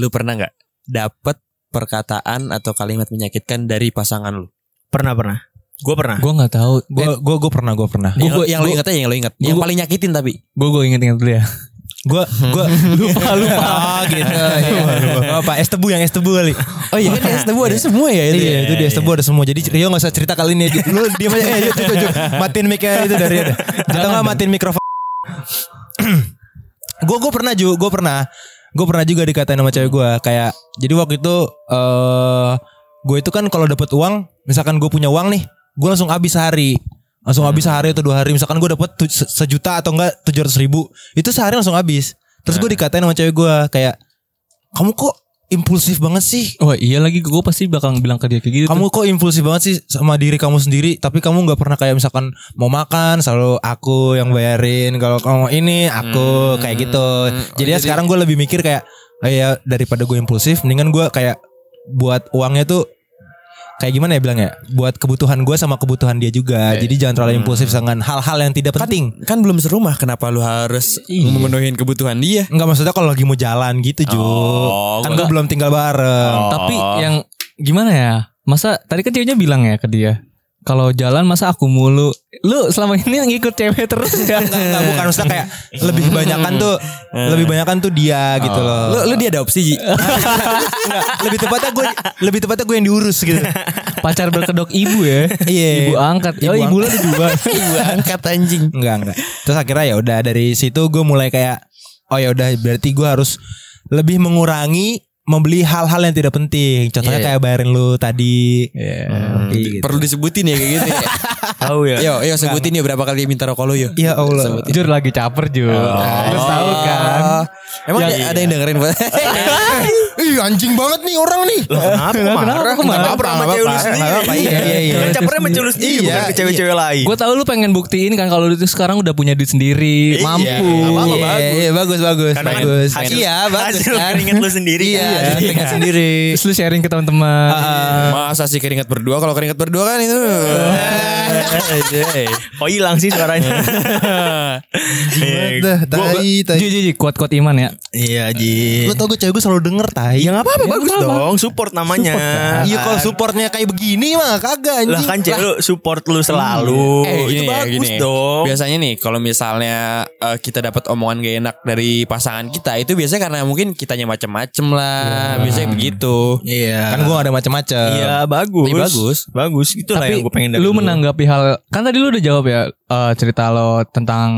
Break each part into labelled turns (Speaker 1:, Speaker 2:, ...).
Speaker 1: lu pernah nggak dapet perkataan atau kalimat menyakitkan dari pasangan lu?
Speaker 2: Pernah pernah. Gue pernah.
Speaker 3: Gue nggak tahu.
Speaker 4: Gue gue gue pernah gue pernah.
Speaker 1: Yang,
Speaker 3: gua-
Speaker 1: yang lu
Speaker 3: gua-
Speaker 1: inget aja, yang lu inget. Yang paling nyakitin tapi.
Speaker 3: Gue gue inget-inget dulu ya.
Speaker 4: Gue gue lupa lupa oh, gitu. Iya. Apa es tebu yang es tebu kali.
Speaker 1: Oh iya kan es tebu ada semua ya itu.
Speaker 4: Iya
Speaker 1: ya?
Speaker 4: itu dia es tebu ada semua. Jadi Rio gak usah cerita kali ini. Lu diam aja. Eh, yuk, yuk, yuk. Matiin mic-nya itu dari ada. Atau gak matiin mikrofon. Gue gue pernah juga. Gue pernah. Gue pernah juga dikatain sama cewek gue. Kayak. Jadi waktu itu. eh gue itu kan kalau dapet uang. Misalkan gue punya uang nih. Gue langsung habis sehari. Langsung habis sehari atau dua hari. Misalkan gue dapet sejuta atau enggak tujuh ratus ribu. Itu sehari langsung habis. Terus gue dikatain sama cewek gue. Kayak. Kamu kok impulsif banget sih?
Speaker 3: Wah iya lagi gue pasti bakal bilang ke dia kayak gitu.
Speaker 4: kamu kok impulsif banget sih sama diri kamu sendiri tapi kamu nggak pernah kayak misalkan mau makan selalu aku yang bayarin kalau kamu ini aku kayak gitu jadi, ya sekarang gue lebih mikir kayak "Oh ya daripada gue impulsif mendingan gue kayak buat uangnya tuh kayak gimana ya bilang ya buat kebutuhan gue sama kebutuhan dia juga. Jadi jangan terlalu impulsif dengan hal-hal yang tidak penting.
Speaker 1: Kan belum serumah kenapa lu harus memenuhi kebutuhan dia?
Speaker 4: Enggak maksudnya kalau lagi mau jalan gitu Ju.
Speaker 1: Oh,
Speaker 4: Kan gue belum tinggal bareng.
Speaker 3: Tapi yang gimana ya? Masa tadi kan ceweknya bilang ya ke dia. Kalau jalan masa aku mulu. Lu selama ini ngikut cewek terus ya?
Speaker 4: Enggak, enggak, bukan maksudnya kayak lebih kebanyakan tuh lebih banyakan tuh dia gitu loh.
Speaker 1: Lu lu diadopsi Ji.
Speaker 4: Enggak, lebih tepatnya gue lebih tepatnya gue yang diurus gitu.
Speaker 3: Pacar berkedok ibu ya?
Speaker 4: Iya.
Speaker 3: Ibu angkat.
Speaker 4: Ibu
Speaker 3: oh ibu lu dua.
Speaker 1: Ibu angkat anjing.
Speaker 4: Enggak, enggak. Terus akhirnya ya udah dari situ gue mulai kayak oh ya udah berarti gue harus lebih mengurangi membeli hal-hal yang tidak penting. Contohnya
Speaker 1: Iya.
Speaker 4: kayak bayarin lu tadi.
Speaker 1: Hmm,
Speaker 4: Gitu.
Speaker 1: Perlu disebutin ya kayak gitu ya.
Speaker 2: Tahu ya.
Speaker 1: Yo, yo sebutin ya berapa kali minta rokok lu yo.
Speaker 4: Ya Allah.
Speaker 3: Jujur lagi caper Jur. Lu tahu kan?
Speaker 1: Emang ada, ada yang dengerin
Speaker 4: Ih anjing banget nih orang nih.
Speaker 2: Kenapa? Marah?
Speaker 3: Kok marah?
Speaker 2: Kenapa sama cewek lu
Speaker 4: Nggak
Speaker 2: sendiri?
Speaker 4: apa-apa, iya, iya, iya.
Speaker 2: Capernya sama cewek lu sendiri
Speaker 4: Iya,
Speaker 2: bukan ke cewek-cewek lain.
Speaker 3: Gue tahu lu pengen buktiin kan kalau lu itu sekarang udah punya duit sendiri,
Speaker 2: Iya,
Speaker 3: mampu.
Speaker 4: Iya,
Speaker 2: bagus.
Speaker 4: iya, bagus bagus iya bagus
Speaker 2: hasil
Speaker 4: kan.
Speaker 2: keringet lu sendiri
Speaker 4: Iya,
Speaker 2: kan.
Speaker 4: keringet sendiri.
Speaker 3: Terus lu sharing ke teman-teman.
Speaker 1: Masa sih keringat berdua kalau keringat berdua kan itu.
Speaker 2: Kok hilang sih suaranya? Eh,
Speaker 4: Dah,
Speaker 2: gua-
Speaker 4: tai,
Speaker 3: ji, ji, kuat-kuat iman ya.
Speaker 2: Iya Ji.
Speaker 4: Lu tau gue cewek gue selalu denger tai.
Speaker 2: Ya nggak apa-apa
Speaker 3: Ya,
Speaker 2: bagus
Speaker 3: nggak apa-apa.
Speaker 2: dong support namanya.
Speaker 4: Iya kalau supportnya kayak begini mah kagak anjing.
Speaker 2: Lah kan cewek lu support lu selalu.
Speaker 1: Eh
Speaker 2: itu
Speaker 1: gini ya,
Speaker 2: bagus
Speaker 1: gini.
Speaker 2: dong.
Speaker 1: Biasanya nih kalau misalnya eh, kita dapat omongan gak enak dari pasangan kita itu biasanya karena mungkin kitanya macem-macem lah, biasanya begitu.
Speaker 2: Iya.
Speaker 4: Kan gue gak ada macam-macam.
Speaker 2: Iya bagus.
Speaker 1: Iya, bagus.
Speaker 2: Bagus. Itulah
Speaker 3: Tapi
Speaker 2: yang gue pengen dari
Speaker 3: lu menanggapi hal kan tadi lu udah jawab ya eh, cerita lo tentang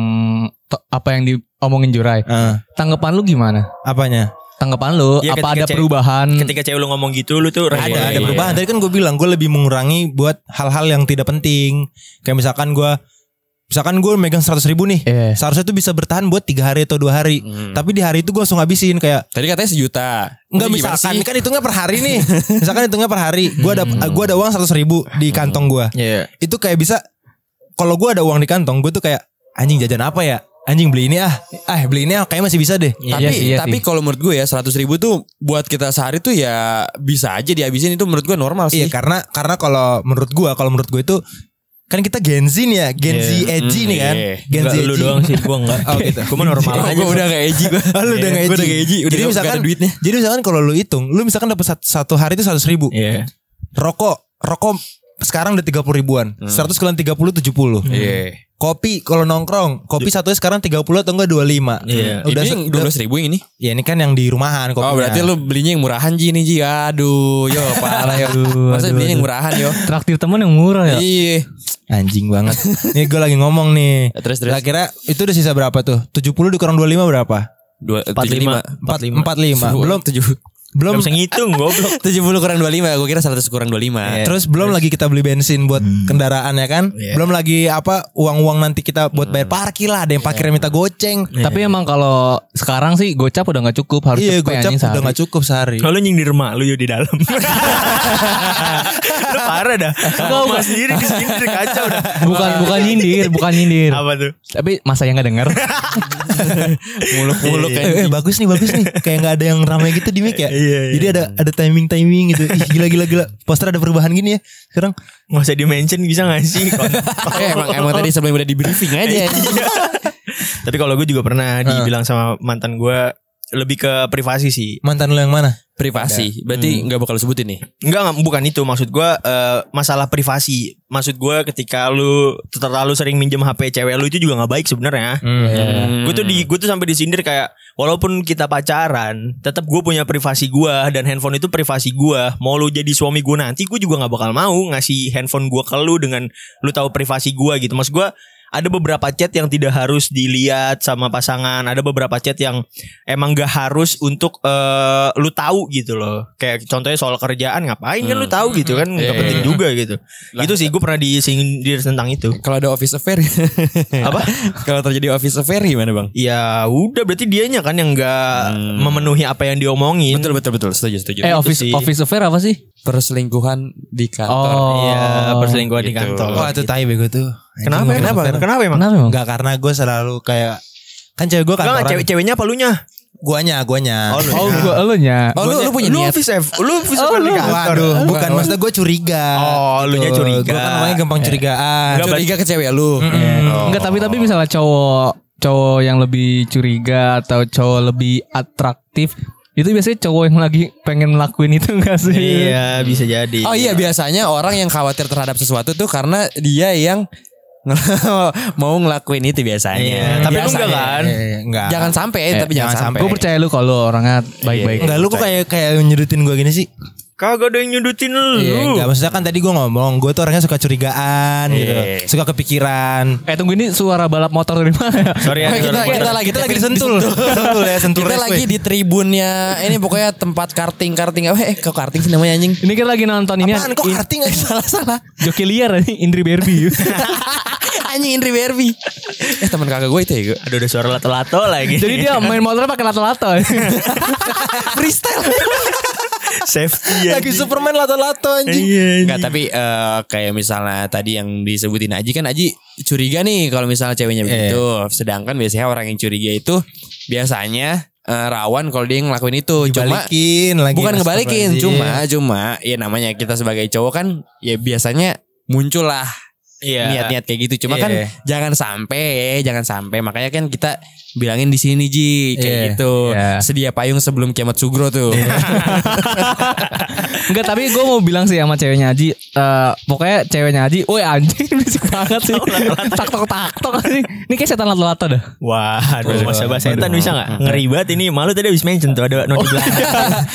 Speaker 3: apa yang diomongin Jurai.
Speaker 4: Eh,
Speaker 3: Tanggapan lu gimana?
Speaker 4: apanya?
Speaker 3: Tanggapan lu
Speaker 2: Iya,
Speaker 3: apa ada
Speaker 2: cewek-
Speaker 3: perubahan?
Speaker 2: Ketika cewek lu ngomong gitu lu tuh
Speaker 4: Ada
Speaker 2: respon.
Speaker 4: ada
Speaker 1: iya.
Speaker 4: perubahan. Tadi kan gue bilang gue lebih mengurangi buat hal-hal yang tidak penting. Kayak misalkan gue Misalkan gue megang 100 ribu nih
Speaker 3: Iya.
Speaker 4: Seharusnya tuh bisa bertahan buat tiga hari atau dua hari Tapi di hari itu gue langsung habisin Kayak
Speaker 1: Tadi katanya sejuta.
Speaker 4: Enggak misalkan
Speaker 1: sih?
Speaker 4: Kan hitungnya per hari nih Misalkan hitungnya per hari Gue ada gua ada uang 100 ribu di kantong gue
Speaker 2: Iya.
Speaker 4: Itu kayak bisa Kalau gue ada uang di kantong Gue tuh kayak Anjing jajan apa ya Anjing beli ini ah Ah beli ini ah Kayaknya masih bisa deh
Speaker 1: Tapi
Speaker 3: Iya iya
Speaker 1: tapi kalau menurut gue ya 100 ribu tuh buat kita sehari tuh ya bisa aja dihabisin itu menurut gue normal sih.
Speaker 4: Iya karena Karena kalau menurut gue Kalau menurut gue itu Kan kita Gen Z nih ya Gen Z edgy
Speaker 1: Hmm,
Speaker 4: nih kan
Speaker 1: iya.
Speaker 4: Gen Z
Speaker 2: lu
Speaker 4: edgy.
Speaker 2: doang sih, gua enggak.
Speaker 4: Oh gitu
Speaker 2: Gua mah normal aja.
Speaker 1: Gue udah gak edgy gue.
Speaker 4: Oh, lu udah gak
Speaker 1: Gue udah
Speaker 4: edgy.
Speaker 1: gak edgy. Udah
Speaker 4: Jadi
Speaker 1: gak-
Speaker 4: misalkan
Speaker 1: duitnya.
Speaker 4: Jadi misalkan kalau lu hitung, lu misalkan dapat satu, hari itu 100 ribu.
Speaker 2: Iya.
Speaker 4: Rokok, rokok sekarang udah 30 ribuan. 100 kalian 30 70.
Speaker 1: Iya.
Speaker 4: Kopi kalau nongkrong, kopi satunya sekarang 30 atau enggak 25.
Speaker 2: Iya.
Speaker 4: Udah
Speaker 1: ini yang 12 ribu yang ini.
Speaker 4: Ya ini kan yang di rumahan kopinya.
Speaker 1: Oh berarti lu belinya yang murahan Ji nih Ji. Aduh, yo parah yo. Masa belinya yang murahan yo.
Speaker 3: Traktir temen yang murah ya.
Speaker 1: Iya.
Speaker 4: anjing banget. nih gue lagi ngomong nih.
Speaker 1: Terus terus.
Speaker 4: Kira-kira itu udah sisa berapa tuh? 70 dikurang 25 berapa?
Speaker 1: Dua,
Speaker 2: 45.
Speaker 1: 75.
Speaker 4: 45. Belum
Speaker 1: tujuh.
Speaker 4: Belum
Speaker 2: Gak bisa ngitung goblok.
Speaker 1: 70 kurang 25 Gue kira 100 kurang 25
Speaker 4: Terus belum lagi kita beli bensin buat kendaraan ya kan? Belum lagi apa uang-uang nanti kita buat bayar parkir lah. Ada yang parkirnya minta goceng.
Speaker 3: Tapi emang kalau sekarang sih gocap udah nggak cukup harus
Speaker 4: Iya,
Speaker 3: cepet
Speaker 4: gocap udah
Speaker 3: sehari.
Speaker 4: gak cukup sehari.
Speaker 2: Kalau nyindir mak lu yo di dalam. lu parah dah. Kau mas sendiri di sini udah kacau dah.
Speaker 3: Bukan bukan nyindir, bukan nyindir.
Speaker 2: Apa tuh?
Speaker 3: Tapi masa yang nggak denger.
Speaker 1: Muluk-muluk
Speaker 4: Eh,
Speaker 1: kayak
Speaker 4: eh, bagus nih bagus nih kayak nggak ada yang ramai gitu di mic ya
Speaker 2: Iya, iya.
Speaker 4: jadi ada ada timing timing gitu. Ih, gila gila gila. Poster ada perubahan gini ya. Sekarang
Speaker 2: Nggak usah di mention bisa gak sih?
Speaker 1: Eh, emang, emang tadi sebelum udah di briefing aja
Speaker 2: Tapi kalau gue juga pernah dibilang sama mantan gue lebih ke privasi sih.
Speaker 4: Mantan lu yang mana?
Speaker 1: Privasi. Berarti nggak bakal lu sebutin nih.
Speaker 2: Enggak, bukan itu maksud gua eh, masalah privasi. Maksud gua ketika lu terlalu sering minjem HP cewek lu itu juga nggak baik sebenarnya.
Speaker 1: Hmm.
Speaker 2: Gue tuh di gue tuh sampai disindir kayak walaupun kita pacaran, tetap gue punya privasi gua dan handphone itu privasi gua. Mau lu jadi suami gue nanti, gue juga nggak bakal mau ngasih handphone gua ke lu dengan lu tahu privasi gua gitu. Maksud gua ada beberapa chat yang tidak harus dilihat sama pasangan, ada beberapa chat yang emang gak harus untuk eh, lu tahu gitu loh. Kayak contohnya soal kerjaan ngapain kan lu tahu gitu kan nggak
Speaker 1: Iya,
Speaker 2: penting
Speaker 1: iya.
Speaker 2: juga gitu. Itu sih gue pernah disindir tentang itu.
Speaker 1: Kalau ada office affair
Speaker 2: Apa?
Speaker 1: Kalau terjadi office affair gimana bang?
Speaker 2: Ya udah berarti dianya kan yang nggak memenuhi apa yang diomongin.
Speaker 1: Betul betul betul setuju setuju.
Speaker 3: Eh office
Speaker 2: sih.
Speaker 3: office affair apa sih?
Speaker 1: perselingkuhan di kantor.
Speaker 3: Oh.
Speaker 2: Iya, perselingkuhan di
Speaker 1: gitu.
Speaker 2: kantor.
Speaker 4: Wah itu tai bego tuh.
Speaker 2: Kenapa?
Speaker 4: Anjing,
Speaker 2: Kenapa?
Speaker 4: gua-
Speaker 2: Kenapa emang?
Speaker 3: Kenapa emang?
Speaker 4: Enggak karena gue selalu kayak kan cewek gue
Speaker 2: Enggak,
Speaker 4: kantoran.
Speaker 2: cewek-ceweknya apa lunya?
Speaker 4: Guanya, guanya.
Speaker 2: Oh, lu.
Speaker 3: Oh, gua lu nya.
Speaker 1: Oh lu, lu punya
Speaker 2: Lu
Speaker 1: niat.
Speaker 2: office F, lu office
Speaker 3: Oh, lu.
Speaker 4: Waduh, bukan maksudnya gue curiga.
Speaker 2: Oh, lu nya
Speaker 4: Tuh,
Speaker 2: curiga.
Speaker 4: Gue kan orangnya gampang curigaan.
Speaker 2: Enggak,
Speaker 1: Curiga ke cewek lu. Oh.
Speaker 3: Enggak tapi tapi misalnya cowok cowok yang lebih curiga atau cowok lebih atraktif itu biasanya cowok yang lagi pengen ngelakuin itu enggak sih?
Speaker 2: Iya, bisa jadi.
Speaker 1: Oh iya biasanya orang yang khawatir terhadap sesuatu tuh karena dia yang mau ngelakuin itu biasanya.
Speaker 2: Iya, tapi lu enggak kan?
Speaker 4: Eh, enggak.
Speaker 1: Jangan sampai, tapi jangan sampai.
Speaker 3: Gue percaya lu kalau orangnya baik-baik.
Speaker 4: Enggak lu kok kayak kayak nyudutin gue gini sih?
Speaker 2: Kagak ada yang nyudutin lu.
Speaker 4: Iya, enggak maksudnya kan tadi gue ngomong, gue tuh orangnya suka curigaan gitu.
Speaker 1: Iya.
Speaker 4: Suka kepikiran.
Speaker 3: Eh tunggu ini suara balap motor dari mana ya?
Speaker 2: Sorry ya.
Speaker 1: Oh, kita,
Speaker 2: sorry.
Speaker 1: kita lagi
Speaker 4: Kita lagi disentul. Sentul ya, sentul
Speaker 1: Kita lagi di tribunnya ini pokoknya tempat karting karting apa eh kok karting sih namanya anjing.
Speaker 3: Ini kan lagi nonton ini
Speaker 4: Apaan kok
Speaker 3: in-
Speaker 4: karting
Speaker 1: salah salah.
Speaker 3: Joki liar ini Indri Barbie.
Speaker 1: anjing Indri Barbie. Eh teman kakak gue itu ya gue.
Speaker 2: Aduh udah suara lato-lato lagi.
Speaker 3: Jadi dia main motornya pakai lato-lato.
Speaker 1: Freestyle.
Speaker 2: safety ya.
Speaker 4: Lagi Superman lato-lato anjing.
Speaker 2: Iya.
Speaker 1: Enggak tapi eh, kayak misalnya tadi yang disebutin Aji kan Aji curiga nih kalau misalnya ceweknya begitu. Sedangkan biasanya orang yang curiga itu biasanya eh, rawan kalau dia ngelakuin itu. Cuma
Speaker 4: Dibalikin lagi.
Speaker 1: bukan ngebalikin, cuma cuma ya namanya kita sebagai cowok kan ya biasanya muncul
Speaker 2: Iya.
Speaker 1: niat-niat kayak gitu. Cuma
Speaker 4: Iya.
Speaker 1: kan jangan sampai, jangan sampai. Makanya kan kita bilangin di sini Ji kayak
Speaker 4: Iya.
Speaker 1: gitu.
Speaker 3: Iya.
Speaker 1: Sedia payung sebelum kiamat sugro tuh.
Speaker 3: Enggak tapi gue mau bilang sih sama ceweknya Aji eh, Pokoknya ceweknya Aji Woi anjing berisik banget sih Tak tok tak tok anjing Ini kayak setan lato-lato dah
Speaker 2: Wah, aduh, masa bahasa setan bisa gak? Ngeri banget ini. Malu tadi habis mention tuh ada noti belakang.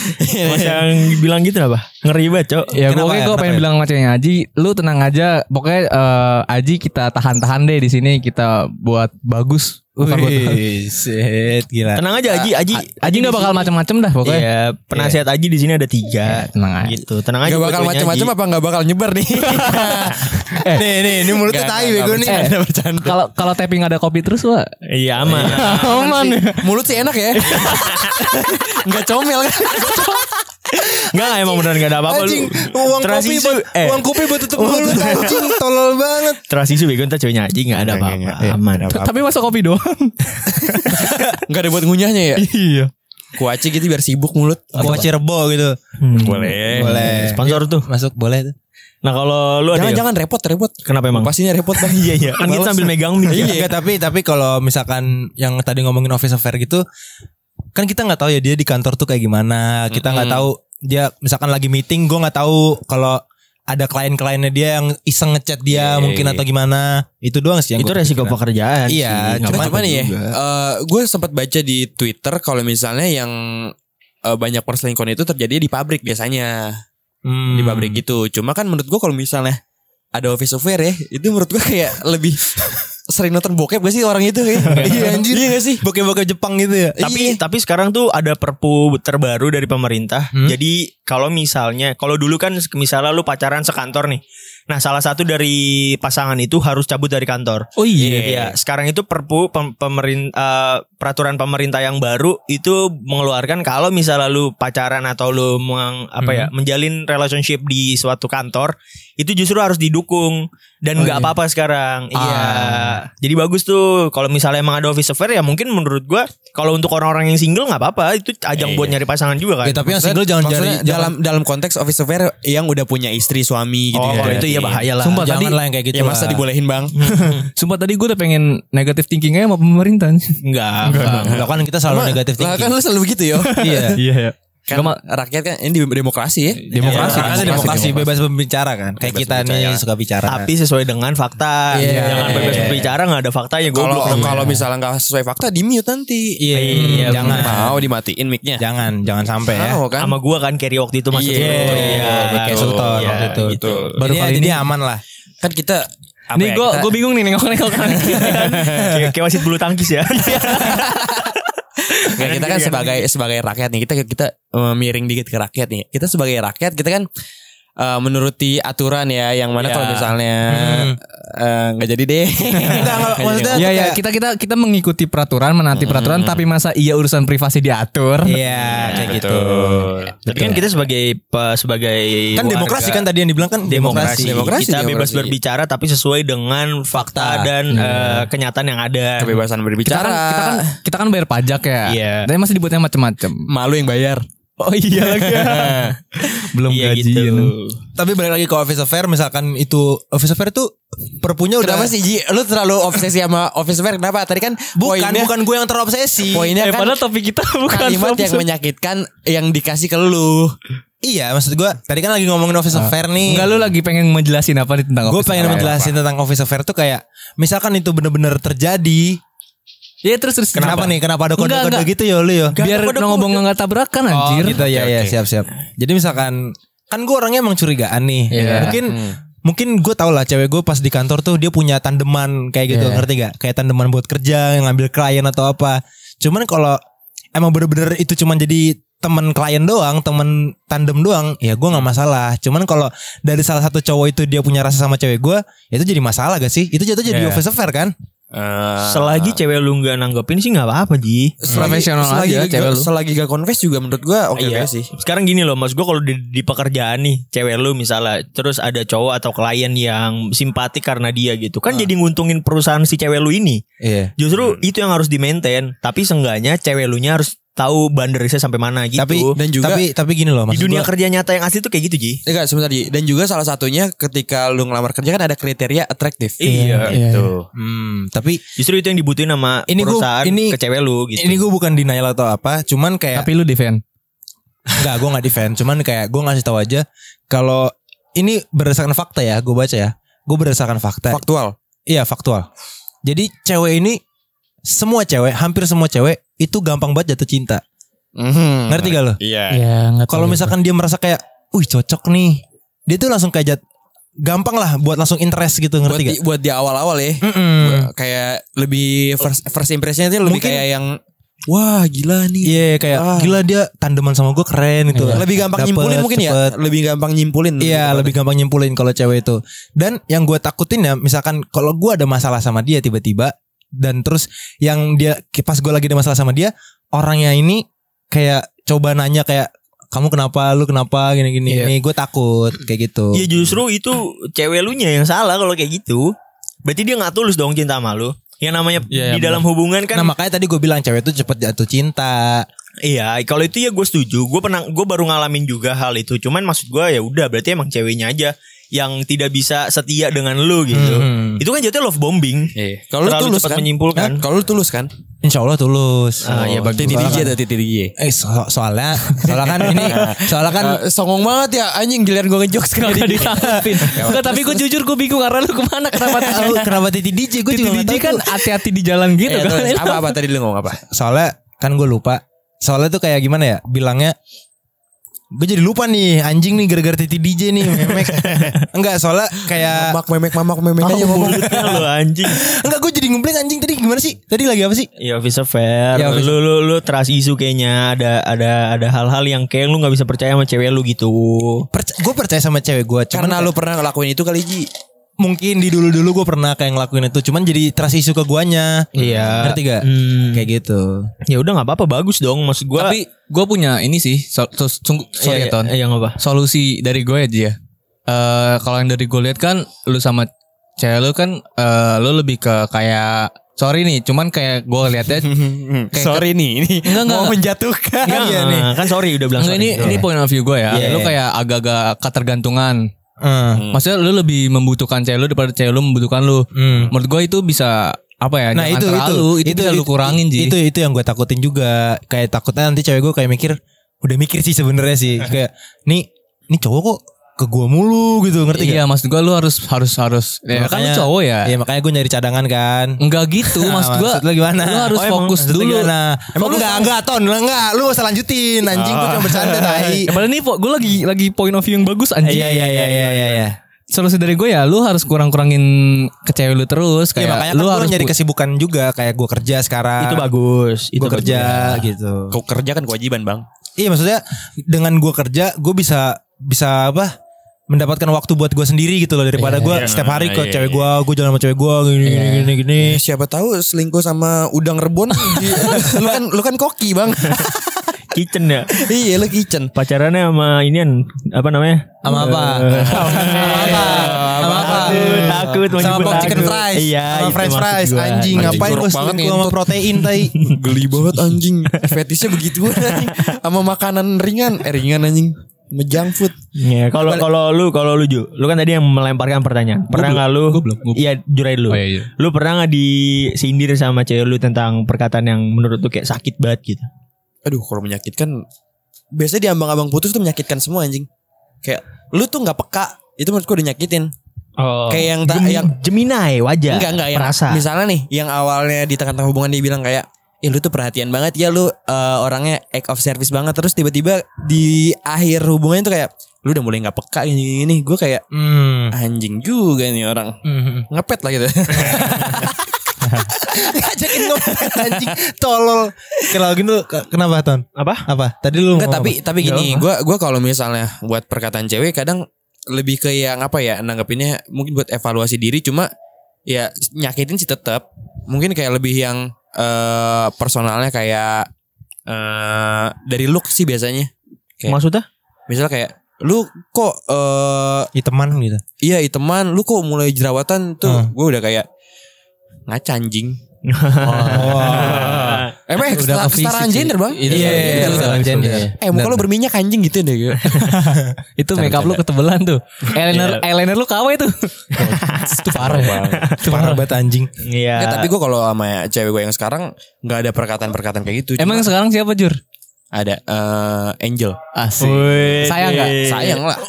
Speaker 2: Masa yang bilang gitu apa? Ngeri banget, Cok.
Speaker 3: Ya pokoknya
Speaker 4: ya?
Speaker 3: gue pengen
Speaker 4: ya?
Speaker 3: bilang sama ceweknya Aji Lu tenang aja Pokoknya eh, Aji kita tahan-tahan deh di sini Kita buat bagus
Speaker 4: Wih, shit, gila.
Speaker 2: Tenang aja Aji, Aji.
Speaker 3: Aji gak bakal macem-macem dah pokoknya
Speaker 2: Iya, penasihat Aji di sini ada tiga.
Speaker 3: Ya, tenang aja.
Speaker 2: Gitu, tenang aja.
Speaker 1: Gak bakal macam-macam apa gak bakal nyebar nih.
Speaker 4: nih, nih, ini mulutnya
Speaker 1: Nggak,
Speaker 4: tai
Speaker 1: nggak,
Speaker 4: bego
Speaker 1: nggak
Speaker 4: nih.
Speaker 1: bercanda, bercanda.
Speaker 3: Kalau kalau tapping ada kopi terus wah
Speaker 2: Iya aman.
Speaker 3: Aman ya
Speaker 1: Mulut sih enak ya. Gak comel kan.
Speaker 2: Enggak emang beneran gak ada apa-apa
Speaker 4: Anjing,
Speaker 2: lu.
Speaker 4: uang kopi buat
Speaker 2: eh,
Speaker 4: uang kopi buat tutup mulut anjing, tolol banget.
Speaker 2: Trust issue bego ntar ceweknya Aji gak ada apa-apa. Aman.
Speaker 3: Tapi masa kopi doang
Speaker 1: Gak ada buat ngunyahnya ya.
Speaker 3: Iya
Speaker 1: Kuaci gitu biar sibuk mulut.
Speaker 4: Gua cirebo gitu.
Speaker 1: Boleh.
Speaker 4: Boleh.
Speaker 2: Sponsor tuh.
Speaker 4: Masuk boleh tuh.
Speaker 2: Nah kalau lu ada
Speaker 1: Jangan
Speaker 2: ya?
Speaker 1: jangan repot repot.
Speaker 2: Kenapa emang?
Speaker 1: Pastinya repot bang.
Speaker 2: Iya iya. Kan kita sambil megang mic. ya.
Speaker 4: Iya, tapi tapi kalau misalkan yang tadi ngomongin office affair gitu, kan kita nggak tahu ya dia di kantor tuh kayak gimana. Kita nggak tahu dia misalkan lagi meeting, gue nggak tahu kalau ada klien-kliennya dia yang iseng ngechat dia
Speaker 1: Iya,
Speaker 4: mungkin
Speaker 1: iya.
Speaker 4: atau gimana. Itu doang sih yang
Speaker 2: Itu
Speaker 4: gua
Speaker 2: resiko
Speaker 4: pikiran.
Speaker 2: pekerjaan.
Speaker 4: Iya,
Speaker 2: sih.
Speaker 1: Cuman nih ya,
Speaker 2: juga.
Speaker 1: gue sempat baca di Twitter kalau misalnya yang eh, banyak perselingkuhan itu terjadi di pabrik biasanya
Speaker 4: Hmm.
Speaker 1: di pabrik gitu. Cuma kan menurut gue kalau misalnya ada office affair ya, itu menurut gue kayak lebih sering nonton bokep gak sih orang itu kayak? iya anjir. Iya gak sih?
Speaker 4: Bokeh-bokeh Jepang gitu ya.
Speaker 2: Tapi
Speaker 1: Iya.
Speaker 2: tapi sekarang tuh ada perpu terbaru dari pemerintah.
Speaker 4: Hmm?
Speaker 2: Jadi kalau misalnya kalau dulu kan misalnya lu pacaran sekantor nih. Nah, salah satu dari pasangan itu harus cabut dari kantor.
Speaker 3: Oh iya
Speaker 2: Iya, sekarang itu perpu pem, pemerin- eh, peraturan pemerintah yang baru itu mengeluarkan kalau misalnya lu pacaran atau lu meng- apa ya, menjalin relationship di suatu kantor, itu justru harus didukung dan nggak apa-apa sekarang. Iya. Jadi bagus tuh kalau misalnya emang ada office affair ya mungkin menurut gua kalau untuk orang-orang yang single nggak apa-apa itu ajang buat nyari pasangan juga kan.
Speaker 4: Ya, tapi yang single jangan jadi
Speaker 1: dalam dalam konteks office affair yang udah punya istri suami gitu
Speaker 2: oh,
Speaker 1: ya.
Speaker 2: kalau itu ya bahaya lah.
Speaker 3: Sumpah
Speaker 4: jangan
Speaker 3: tadi
Speaker 4: lah yang kayak gitu
Speaker 1: Ya masa
Speaker 4: lah.
Speaker 1: dibolehin bang?
Speaker 3: Sumpah tadi gue udah pengen negatif thinking aja sama pemerintah.
Speaker 2: Enggak, enggak.
Speaker 4: Kan kita selalu negatif
Speaker 1: Lah
Speaker 4: thinking.
Speaker 1: kan lu selalu begitu yo.
Speaker 4: Iya.
Speaker 3: Iya ya.
Speaker 1: kan rakyat kan ini demokrasi ya.
Speaker 3: Demokrasi,
Speaker 4: Kan
Speaker 3: demokrasi,
Speaker 4: demokrasi
Speaker 3: demokrasi.
Speaker 4: bebas berbicara kan. Kayak
Speaker 1: Bebas
Speaker 4: kita
Speaker 1: berbicara.
Speaker 4: nih suka bicara.
Speaker 2: Tapi sesuai dengan fakta.
Speaker 4: Iya.
Speaker 2: Jangan bebas berbicara nggak ada faktanya
Speaker 1: Kalau
Speaker 2: goblok. namanya.
Speaker 1: kalau misalnya nggak sesuai fakta di mute nanti.
Speaker 4: Iya,
Speaker 2: Iya,
Speaker 4: jangan.
Speaker 1: Mau dimatiin mic-nya.
Speaker 4: Jangan, jangan sampai ya.
Speaker 1: Mau kan?
Speaker 2: sama gua kan carry waktu itu masuk.
Speaker 1: Iya,
Speaker 2: Iya,
Speaker 4: kayak
Speaker 2: betul.
Speaker 4: Sultan
Speaker 2: Iya,
Speaker 4: waktu itu.
Speaker 2: gitu.
Speaker 3: Baru kali ini.
Speaker 4: aman lah.
Speaker 1: Kan kita apa
Speaker 3: Nih
Speaker 1: ya,
Speaker 3: gue gue bingung nih nengok-nengok kan.
Speaker 2: kayak, kayak wasit bulu tangkis ya.
Speaker 1: Nggak, kita kan sebagai sebagai rakyat nih kita kita eh, miring dikit ke rakyat nih. Kita sebagai rakyat kita kan eh, menuruti aturan ya yang mana
Speaker 2: Ya.
Speaker 1: kalau misalnya eh, nggak jadi deh.
Speaker 4: Enggak, maksudnya
Speaker 3: Iya ya
Speaker 4: kayak-
Speaker 3: kita kita kita mengikuti peraturan menaati peraturan tapi masa iya urusan privasi diatur.
Speaker 4: Iya, kayak gitu.
Speaker 2: Tapi kan kita sebagai sebagai
Speaker 4: Kan demokrasi kan tadi yang dibilang kan
Speaker 2: demokrasi.
Speaker 1: Demokrasi,
Speaker 2: kita bebas
Speaker 1: demokrasi.
Speaker 2: berbicara tapi sesuai dengan fakta dan eh, kenyataan yang ada.
Speaker 1: Kebebasan
Speaker 3: Kita
Speaker 1: berbicara.
Speaker 3: kan, kita kan kita kan bayar pajak ya.
Speaker 2: Iya.
Speaker 3: Tapi masih dibuatnya macam-macam.
Speaker 1: malu yang bayar.
Speaker 3: Oh iya lagi. Belum
Speaker 2: Iya
Speaker 3: gaji.
Speaker 2: gitu.
Speaker 4: Tapi balik lagi ke office affair misalkan itu office affair itu perpunya udah
Speaker 1: Kenapa sih Ji? Lu terlalu obsesi sama office affair kenapa? Tadi kan
Speaker 4: Bukan,
Speaker 1: poinnya,
Speaker 4: bukan gue yang terobsesi.
Speaker 1: poinnya
Speaker 3: Eh,
Speaker 1: kan
Speaker 3: padahal topik kita bukan
Speaker 1: kalimat yang menyakitkan yang dikasih ke lu.
Speaker 4: Iya, maksud gue tadi kan lagi ngomongin office affair nih.
Speaker 3: Enggak lu lagi pengen menjelasin apa nih tentang
Speaker 4: Gue
Speaker 3: office
Speaker 4: pengen
Speaker 3: affair?
Speaker 4: menjelasin tentang office affair tuh kayak misalkan itu bener-bener terjadi.
Speaker 3: Iya terus terus
Speaker 4: Kenapa, nih? Kenapa ada
Speaker 3: Enggak,
Speaker 4: kode-kode
Speaker 3: enggak.
Speaker 4: gitu ya lu ya?
Speaker 3: Biar ngomong nggak tabrakan anjir.
Speaker 4: Oh gitu ya ya siap siap. Jadi misalkan kan gue orangnya emang curigaan nih.
Speaker 3: Iya.
Speaker 4: Mungkin mungkin gue tau lah cewek gue pas di kantor tuh dia punya tandeman kayak gitu
Speaker 3: Iya.
Speaker 4: ngerti gak? Kayak tandeman buat kerja yang ngambil klien atau apa. Cuman kalau emang bener-bener itu cuman jadi temen klien doang, temen tandem doang, ya gue nggak masalah. Cuman kalau dari salah satu cowok itu dia punya rasa sama cewek gue, ya itu jadi masalah gak sih? Itu jatuh jadi
Speaker 1: Iya.
Speaker 4: office affair kan?
Speaker 2: Selagi cewek lu nggak nanggepin sih nggak apa-apa Ji.
Speaker 3: Profesional
Speaker 1: selagi,
Speaker 3: aja cewek lu.
Speaker 1: Selagi gak confess juga menurut gua oke
Speaker 2: Iya
Speaker 1: oke sih.
Speaker 2: Sekarang gini loh, mas gue kalau di, di pekerjaan nih, cewek lu misalnya, terus ada cowok atau klien yang simpatik karena dia gitu, kan jadi nguntungin perusahaan si cewek lu ini.
Speaker 4: Iya.
Speaker 2: Justru itu yang harus di maintain. Tapi seenggaknya cewek lu nya harus tahu boundariesnya sampai mana gitu.
Speaker 4: Tapi
Speaker 1: Dan juga-
Speaker 4: tapi tapi gini loh,
Speaker 2: di dunia
Speaker 4: gua-
Speaker 2: kerja nyata yang asli tuh kayak gitu Ji.
Speaker 1: Enggak sebentar Ji. Dan juga salah satunya ketika lu ngelamar kerja kan ada kriteria atraktif.
Speaker 2: Iya,
Speaker 3: iya,
Speaker 2: itu.
Speaker 4: Hmm, tapi
Speaker 2: Justru itu yang dibutuhin sama
Speaker 4: Ini gua-
Speaker 2: perusahaan
Speaker 4: ini-
Speaker 2: ke cewek lu gitu.
Speaker 4: ini gue bukan denial atau apa, cuman kayak
Speaker 3: Tapi lu defend.
Speaker 4: Enggak, gue nggak defend. Cuman kayak gue ngasih tahu aja kalau ini berdasarkan fakta ya, gue baca ya. Gue berdasarkan fakta.
Speaker 1: Faktual.
Speaker 4: iya faktual. Jadi cewek ini semua cewek, hampir semua cewek itu gampang banget jatuh cinta.
Speaker 1: Mhm.
Speaker 4: Ngerti gak lo?
Speaker 1: Iya.
Speaker 3: Iya, enggak
Speaker 4: Kalau misalkan dia merasa kayak, wih cocok nih, dia tuh langsung kayak jat, gampang lah buat langsung interest gitu,
Speaker 1: Buat
Speaker 4: ngerti
Speaker 1: di,
Speaker 4: gak?
Speaker 1: buat di awal-awal ya.
Speaker 4: Mm-mm.
Speaker 1: Kayak lebih first, first impressionnya itu lebih
Speaker 4: Mungkin-
Speaker 1: kayak yang wah gila nih.
Speaker 4: Iya kayak
Speaker 1: Ah.
Speaker 4: gila dia tandeman sama gue keren itu.
Speaker 1: Lebih gampang
Speaker 4: Dapet,
Speaker 1: nyimpulin mungkin ya.
Speaker 4: cepet.
Speaker 1: Lebih gampang nyimpulin.
Speaker 4: Iya lebih gampang nyimpulin kalau cewek itu Dan yang gue takutin ya Misalkan kalau gue ada masalah sama dia tiba-tiba Dan terus yang dia Pas gue lagi ada masalah sama dia Orangnya ini Kayak coba nanya kayak Kamu kenapa Lu kenapa Gini-gini
Speaker 1: Iya.
Speaker 4: Nih gue takut Kayak gitu
Speaker 2: Iya justru itu cewek lu nya yang salah kalau kayak gitu. Berarti dia nggak tulus dong cinta sama lu. Yang namanya
Speaker 3: Iya,
Speaker 2: di dalam hubungan kan
Speaker 4: Nah makanya tadi gue bilang Cewek itu cepet jatuh cinta
Speaker 2: Iya, kalau itu ya gue setuju. Gue pernah, gue baru ngalamin juga hal itu. Cuman maksud gue ya udah, berarti emang ceweknya aja yang tidak bisa setia dengan lu gitu.
Speaker 4: Hmm.
Speaker 2: Itu kan jatuhnya love bombing.
Speaker 1: Iya. Kalau tulus
Speaker 2: cepat
Speaker 1: kan?
Speaker 2: menyimpulkan.
Speaker 1: Hah? Kalau lu tulus kan?
Speaker 4: Insya Allah tulus
Speaker 2: Ah, iya, bagus.
Speaker 1: Titi DJ
Speaker 4: kan-
Speaker 1: ada titi DJ.
Speaker 4: Eh so- soalnya Soalnya kan ini Soalnya kan
Speaker 1: Eh, songong banget ya anjing giliran gue ngejokes kan
Speaker 3: Kenapa ditanggapin? Enggak, tapi gue jujur gue bingung karena lu ke mana kenapa
Speaker 4: Tahu kenapa Titi DJ Gue
Speaker 3: Titi
Speaker 4: juga nggak
Speaker 3: DJ kan hati-hati di jalan gitu
Speaker 1: Eh,
Speaker 3: kan.
Speaker 1: apa apa tadi lu ngomong apa?
Speaker 4: Soalnya kan gue lupa. Soalnya tuh kayak gimana ya? Bilangnya gue jadi lupa nih anjing nih gara-gara titi DJ nih memek. Enggak soalnya kayak
Speaker 1: Mamak memek mamak memek aja ngomong.
Speaker 2: Lu anjing.
Speaker 4: enggak gue jadi ngeblank anjing tadi gimana sih? Tadi lagi apa sih?
Speaker 2: Ya officer fair.
Speaker 4: Ya,
Speaker 2: lu lu lu trust isu kayaknya ada ada ada hal-hal yang kayak lu nggak bisa percaya sama cewek lu gitu.
Speaker 4: gue percaya sama cewek gue cuman
Speaker 1: Karena lu pernah ngelakuin itu kali Ji.
Speaker 4: Mungkin di dulu-dulu gue pernah kayak ngelakuin itu cuman jadi trust isu ke guanya
Speaker 2: Iya.
Speaker 4: ngerti gak
Speaker 2: Hmm.
Speaker 4: kayak gitu
Speaker 2: Ya udah nggak apa-apa bagus dong. Maksud gue.
Speaker 3: Tapi gue punya ini sih, so, so- sungguh- sorry
Speaker 2: Iya,
Speaker 3: ya Ton.
Speaker 2: iya, iya, apa.
Speaker 3: Solusi dari gue aja ya. eh kalau yang dari gue lihat kan lu sama cewek lu kan eh lu lebih ke kayak sorry nih, cuman kayak gue lihatnya Kayak
Speaker 1: Sorry nih, ini
Speaker 3: Enggak, enggak.
Speaker 1: mau menjatuhkan.
Speaker 2: Enggak,
Speaker 1: Iya nih.
Speaker 2: kan sorry udah bilang
Speaker 3: Enggak
Speaker 2: sorry.
Speaker 3: ini ini point of view gue ya.
Speaker 2: Iya,
Speaker 3: lu
Speaker 2: iya.
Speaker 3: kayak agak-agak ketergantungan.
Speaker 4: Eh,
Speaker 3: Maksudnya lu lebih membutuhkan cewek lu daripada cewek lu membutuhkan lu.
Speaker 4: hmm.
Speaker 3: Menurut gue itu bisa apa ya?
Speaker 4: Nah itu itu
Speaker 3: terlalu, itu, bisa lu kurangin sih.
Speaker 4: Itu itu yang gue takutin juga. Kayak takutnya nanti cewek gue kayak mikir, udah mikir sih sebenarnya sih. kayak nih nih cowok kok ke gue mulu gitu ngerti
Speaker 3: Iya,
Speaker 4: gak?
Speaker 3: maksud gue lu harus harus harus. Ya, kan lu cowok ya.
Speaker 4: Iya makanya gue nyari cadangan kan.
Speaker 3: Enggak gitu, maksud gue.
Speaker 4: Maksud lu gimana?
Speaker 3: Lu harus
Speaker 4: Oh, emang
Speaker 3: fokus
Speaker 4: lu
Speaker 3: dulu.
Speaker 4: gimana? Emang lu enggak enggak ton, lu enggak, lu usah lanjutin anjing gue cuma bercanda tai.
Speaker 3: Ya, padahal ini gue lagi lagi point of view yang bagus anjing.
Speaker 4: Iya iya iya iya iya iya.
Speaker 3: Solusi dari gue ya lu harus kurang-kurangin ke cewek lu terus
Speaker 4: Ya,
Speaker 3: kayak
Speaker 4: makanya
Speaker 3: lu
Speaker 4: kan
Speaker 3: harus
Speaker 4: gue nyari kesibukan juga kayak gue kerja sekarang.
Speaker 2: Itu bagus. Itu
Speaker 4: Gue kerja gitu.
Speaker 1: Kau kerja kan kewajiban, Bang.
Speaker 4: Iya maksudnya dengan gue kerja gue bisa bisa apa mendapatkan waktu buat gue sendiri gitu loh daripada gue
Speaker 1: iya.
Speaker 4: setiap hari ke
Speaker 1: Iya,
Speaker 4: cewek
Speaker 1: iya.
Speaker 4: gue gue jalan sama cewek gue gini gini gini gini.
Speaker 1: Siapa tahu selingkuh sama udang rebon. di- lu kan lu kan koki, Bang.
Speaker 2: Kitchen ya.
Speaker 1: iya, lu kitchen.
Speaker 2: Pacarannya sama inian apa namanya?
Speaker 4: Sama apa?
Speaker 2: Eh,
Speaker 4: Sama apa? Sama apa?
Speaker 2: Takut,
Speaker 4: Sama pop chicken fries.
Speaker 2: Iya,
Speaker 4: sama french fries anjing
Speaker 1: Anjing,
Speaker 4: ngapain gue
Speaker 1: banget
Speaker 4: selingkuh sama protein tai.
Speaker 1: Geli banget anjing. Fetishnya begitu anjing. Sama makanan ringan, eh ringan anjing. Junk food.
Speaker 2: Iya, kalau kalau lu kalau lu Ju, lu kan tadi yang melemparkan pertanyaan. Pernah nggak lu?
Speaker 3: gua gua.
Speaker 2: Iya, jurai dulu.
Speaker 3: Oh, iya, iya.
Speaker 2: Lu pernah nggak disindir sama cewek lu tentang perkataan yang menurut lu kayak sakit banget gitu?
Speaker 1: Aduh, kalau menyakitkan biasanya di ambang-ambang putus tuh menyakitkan semua anjing. Kayak lu tuh nggak peka. Itu menurutku udah nyakitin.
Speaker 2: Oh.
Speaker 1: Kayak yang ta-
Speaker 2: Gem-
Speaker 1: yang-
Speaker 2: Gemini wajar.
Speaker 1: Enggak enggak yang
Speaker 2: Perasa.
Speaker 1: misalnya nih yang awalnya di tengah-tengah hubungan dia bilang kayak Eh lu tuh perhatian banget ya lu eh, orangnya act of service banget terus tiba-tiba di akhir hubungannya tuh kayak lu udah mulai nggak peka ini ini gue kayak
Speaker 4: Hmm.
Speaker 1: anjing juga nih orang
Speaker 4: Hmm.
Speaker 1: ngepet lah gitu
Speaker 4: Ngajakin ngomong anjing tolol. Kalau gini lu ke- kenapa Ton?
Speaker 2: Apa?
Speaker 4: Apa? Tadi lu
Speaker 1: Enggak
Speaker 4: ngomong
Speaker 1: tapi
Speaker 4: apa?
Speaker 1: tapi gini gue gua kalau misalnya buat perkataan cewek kadang lebih ke yang apa ya nanggepinnya mungkin buat evaluasi diri cuma ya nyakitin sih tetap mungkin kayak lebih yang eh personalnya kayak eh dari look sih biasanya Kayak-
Speaker 2: Maksudnya?
Speaker 1: misalnya kayak lu kok eh
Speaker 4: Ih, teman gitu.
Speaker 1: iya teman lu kok mulai jerawatan tuh
Speaker 4: Hmm.
Speaker 1: gue udah kayak ngaca anjing
Speaker 4: Wah.
Speaker 1: emang
Speaker 3: Udah
Speaker 1: kesetaraan gender bang
Speaker 4: Iya,
Speaker 3: iya,
Speaker 4: iya,
Speaker 3: iya,
Speaker 4: kesetaraan
Speaker 3: iya,
Speaker 4: gender.
Speaker 3: iya.
Speaker 1: eh muka lu berminyak anjing gitu deh gue
Speaker 3: Itu make up lu ketebelan tuh. Eyeliner eyeliner lu KW tuh. itu parah banget. Itu
Speaker 4: Parah banget anjing.
Speaker 2: Iya.
Speaker 1: Ya, tapi gue kalau sama cewek gue yang sekarang nggak ada perkataan-perkataan kayak gitu.
Speaker 3: Emang sekarang siapa Jur?
Speaker 1: ada eh, Angel.
Speaker 3: Asik. Sayang nggak?
Speaker 1: Sayang lah.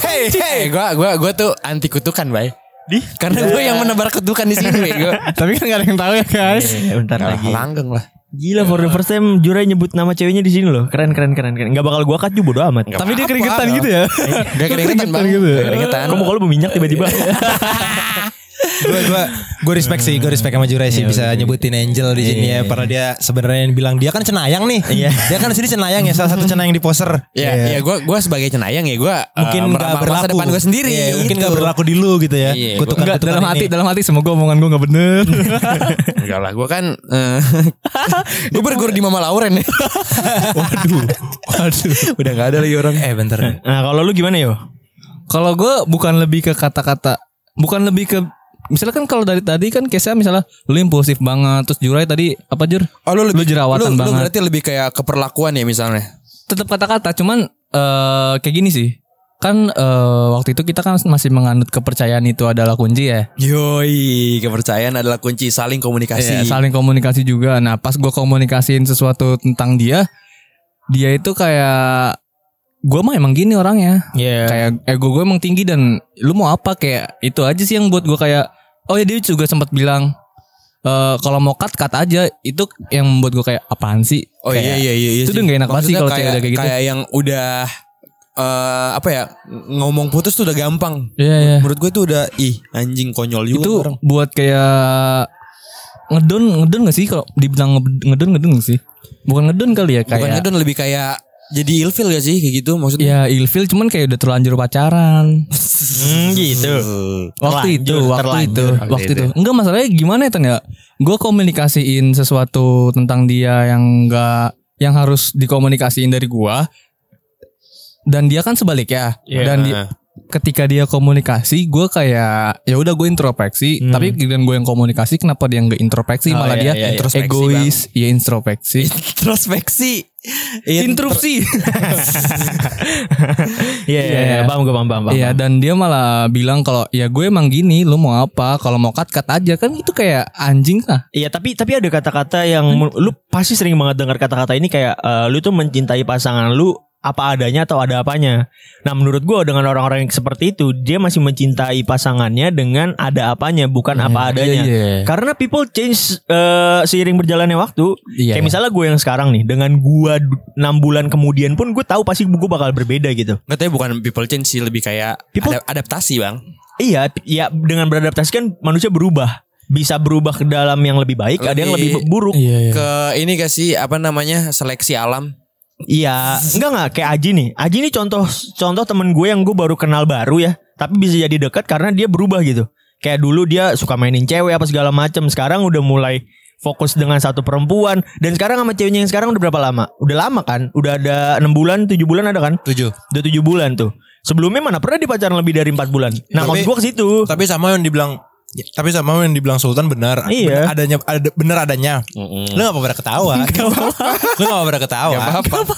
Speaker 1: Hey, hey, gue gua gua tuh anti kutukan, bay.
Speaker 2: Di?
Speaker 1: Karena gue yang menebar kutukan di sini,
Speaker 3: Tapi kan gak ada yang tahu ya guys.
Speaker 2: Eh, bentar lagi.
Speaker 1: langgeng lah.
Speaker 2: Gila for the first time Jurai nyebut nama ceweknya di sini loh. Keren keren keren keren. Gak bakal gua cut juga bodo amat.
Speaker 3: Tapi dia keringetan gitu ya.
Speaker 1: Gak keringetan,
Speaker 3: gitu ya?
Speaker 1: Keringetan.
Speaker 2: Kok muka lu berminyak tiba-tiba?
Speaker 4: gue gue gue respect sih gue respect sama Jurai sih bisa nyebutin Angel di sini ya karena dia sebenarnya yang bilang dia kan cenayang nih dia kan di sini cenayang ya salah satu cenayang di poser
Speaker 1: Ya,
Speaker 4: Iya.
Speaker 1: ya gue gua sebagai cenayang ya gue
Speaker 4: mungkin nggak berlaku
Speaker 1: masa depan gue sendiri.
Speaker 4: Iya, mungkin
Speaker 1: gitu.
Speaker 4: nggak berlaku di lu gitu ya
Speaker 1: Iya,
Speaker 4: kutukan kutukan
Speaker 3: dalam hati
Speaker 4: ini.
Speaker 3: dalam hati semoga omongan gue gak bener.
Speaker 1: Enggak lah, gue kan eh, gue berguru di Mama Lauren ya.
Speaker 3: Waduh. Waduh.
Speaker 1: Udah gak ada lagi orang.
Speaker 4: eh bentar
Speaker 2: nah kalau lu gimana yo?
Speaker 3: Kalau gue bukan lebih ke kata-kata, bukan lebih ke misalnya kan kalau dari tadi kan case misalnya lu impulsif banget terus Jurai tadi apa Jur?
Speaker 1: Oh lu lebih
Speaker 3: Lu jerawatan
Speaker 1: lu, Lu
Speaker 3: banget.
Speaker 1: berarti lebih kayak keperlakuan ya misalnya.
Speaker 3: Tetap kata-kata cuman eh kayak gini sih. Kan eh, waktu itu kita kan masih menganut kepercayaan itu adalah kunci ya.
Speaker 1: Yoi, kepercayaan adalah kunci saling komunikasi.
Speaker 3: Iya, saling komunikasi juga. Nah, pas gue komunikasiin sesuatu tentang dia, dia itu kayak gue mah emang gini orangnya.
Speaker 2: Iya.
Speaker 3: Kayak ego gue emang tinggi dan lu mau apa kayak itu aja sih yang buat gue kayak oh ya dia juga sempat bilang eh kalau mau cut cut aja itu yang membuat gue kayak apaan sih?
Speaker 1: Oh iya
Speaker 3: Kayak,
Speaker 1: iya iya. iya
Speaker 3: Itu udah gak enak banget sih kalau udah kayak gitu.
Speaker 1: Kayak yang udah eh apa ya ngomong putus tuh udah gampang.
Speaker 3: Iya iya.
Speaker 1: Menurut gue itu udah ih anjing konyol juga
Speaker 3: Itu
Speaker 1: orang.
Speaker 3: buat kayak ngedon ngedon gak sih kalau dibilang nge- ngedon ngedon gak sih? Bukan ngedon kali ya kayak
Speaker 1: Bukan ngedon lebih kayak jadi ilfil gak sih kayak gitu maksudnya.
Speaker 3: Ya ilfil cuman kayak udah terlanjur pacaran.
Speaker 2: Hmm, gitu.
Speaker 3: Waktu itu,
Speaker 2: Terlanjur,
Speaker 3: waktu
Speaker 2: terlanjur.
Speaker 3: itu,
Speaker 1: Waktu
Speaker 3: waktu
Speaker 1: itu.
Speaker 3: itu. Enggak masalahnya gimana ya Tan ya? Gue komunikasiin sesuatu tentang dia yang enggak yang harus dikomunikasiin dari gua. dan dia kan sebaliknya
Speaker 2: Iya.
Speaker 3: dan di- ketika dia komunikasi gue kayak ya udah gue introspeksi
Speaker 2: Hmm.
Speaker 3: tapi dan gue yang komunikasi kenapa dia nggak introspeksi
Speaker 2: Oh,
Speaker 3: malah
Speaker 2: iya,
Speaker 3: dia
Speaker 2: iya, iya.
Speaker 1: Introspeksi,
Speaker 3: egois ya introspeksi
Speaker 1: Introspeksi.
Speaker 3: Interupsi
Speaker 2: Iya, iya, iya, paham gue paham, paham, paham.
Speaker 3: Iya dan dia malah bilang kalau ya gue emang gini lu mau apa kalau mau cut cut aja kan itu kayak anjing lah
Speaker 2: Iya tapi tapi ada kata-kata yang men- lu pasti sering banget dengar kata-kata ini kayak eh, lu tuh mencintai pasangan lu apa adanya atau ada apanya. Nah menurut gua dengan orang-orang yang seperti itu dia masih mencintai pasangannya dengan ada apanya bukan apa adanya.
Speaker 3: iya, iya.
Speaker 2: Karena people change eh, seiring berjalannya waktu.
Speaker 3: Iya,
Speaker 2: Kayak
Speaker 3: iya.
Speaker 2: misalnya gue yang sekarang nih dengan gua 6 bulan kemudian pun gue tahu pasti gue bakal berbeda gitu.
Speaker 1: Katanya bukan people change sih lebih kayak
Speaker 2: People-
Speaker 1: ada- adaptasi bang.
Speaker 2: Iya, ya dengan beradaptasi kan manusia berubah. Bisa berubah ke dalam yang lebih baik, ada yang
Speaker 1: Lebih-
Speaker 2: lebih buruk.
Speaker 3: iya iya
Speaker 1: Ke ini gak sih apa namanya seleksi alam.
Speaker 2: Iya, enggak enggak kayak Aji nih. Aji nih contoh contoh temen gue yang gue baru kenal baru ya, tapi bisa jadi dekat karena dia berubah gitu. Kayak dulu dia suka mainin cewek apa segala macam, sekarang udah mulai fokus dengan satu perempuan dan sekarang sama ceweknya yang sekarang udah berapa lama? Udah lama kan? Udah ada enam bulan, tujuh bulan ada kan?
Speaker 4: Tujuh.
Speaker 2: Udah tujuh bulan tuh. Sebelumnya mana pernah dipacaran lebih dari empat bulan? Nah,
Speaker 4: Tapi-
Speaker 2: maksud gue ke situ.
Speaker 4: Tapi sama yang dibilang tapi sama yang dibilang Sultan benar.
Speaker 2: Iya.
Speaker 4: Benar adanya ada benar adanya. Lu gak apa-apa ketawa. Lu gak apa-apa ketawa.
Speaker 1: Gak apa-apa.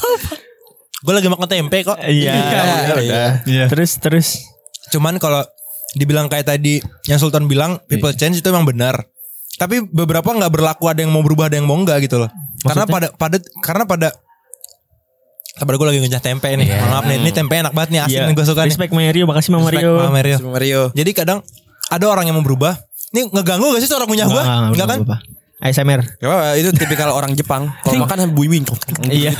Speaker 4: Gue lagi makan tempe kok.
Speaker 2: Iya,
Speaker 1: Iya,
Speaker 2: udah.
Speaker 1: iya.
Speaker 2: Terus terus
Speaker 4: Cuman kalau dibilang kayak tadi yang Sultan bilang people change itu emang benar. Tapi beberapa nggak berlaku ada yang mau berubah ada yang mau enggak gitu loh. Karena pada pada karena pada Sabar gue lagi ngenyah tempe nih. Mohon Maaf nih, ini tempe enak banget nih asin
Speaker 2: Iya.
Speaker 4: nih gue suka nih.
Speaker 2: Respect Mario, makasih Mama
Speaker 4: Respect,
Speaker 2: Mario.
Speaker 4: Mama Mario.
Speaker 1: Mario.
Speaker 4: Jadi kadang ada orang yang mau berubah. Ini ngeganggu gak sih suara ngunyah gue? Enggak kan?
Speaker 2: apa ASMR.
Speaker 1: Apa-apa itu tipikal orang Jepang. Kalau makan booming.
Speaker 2: Iya.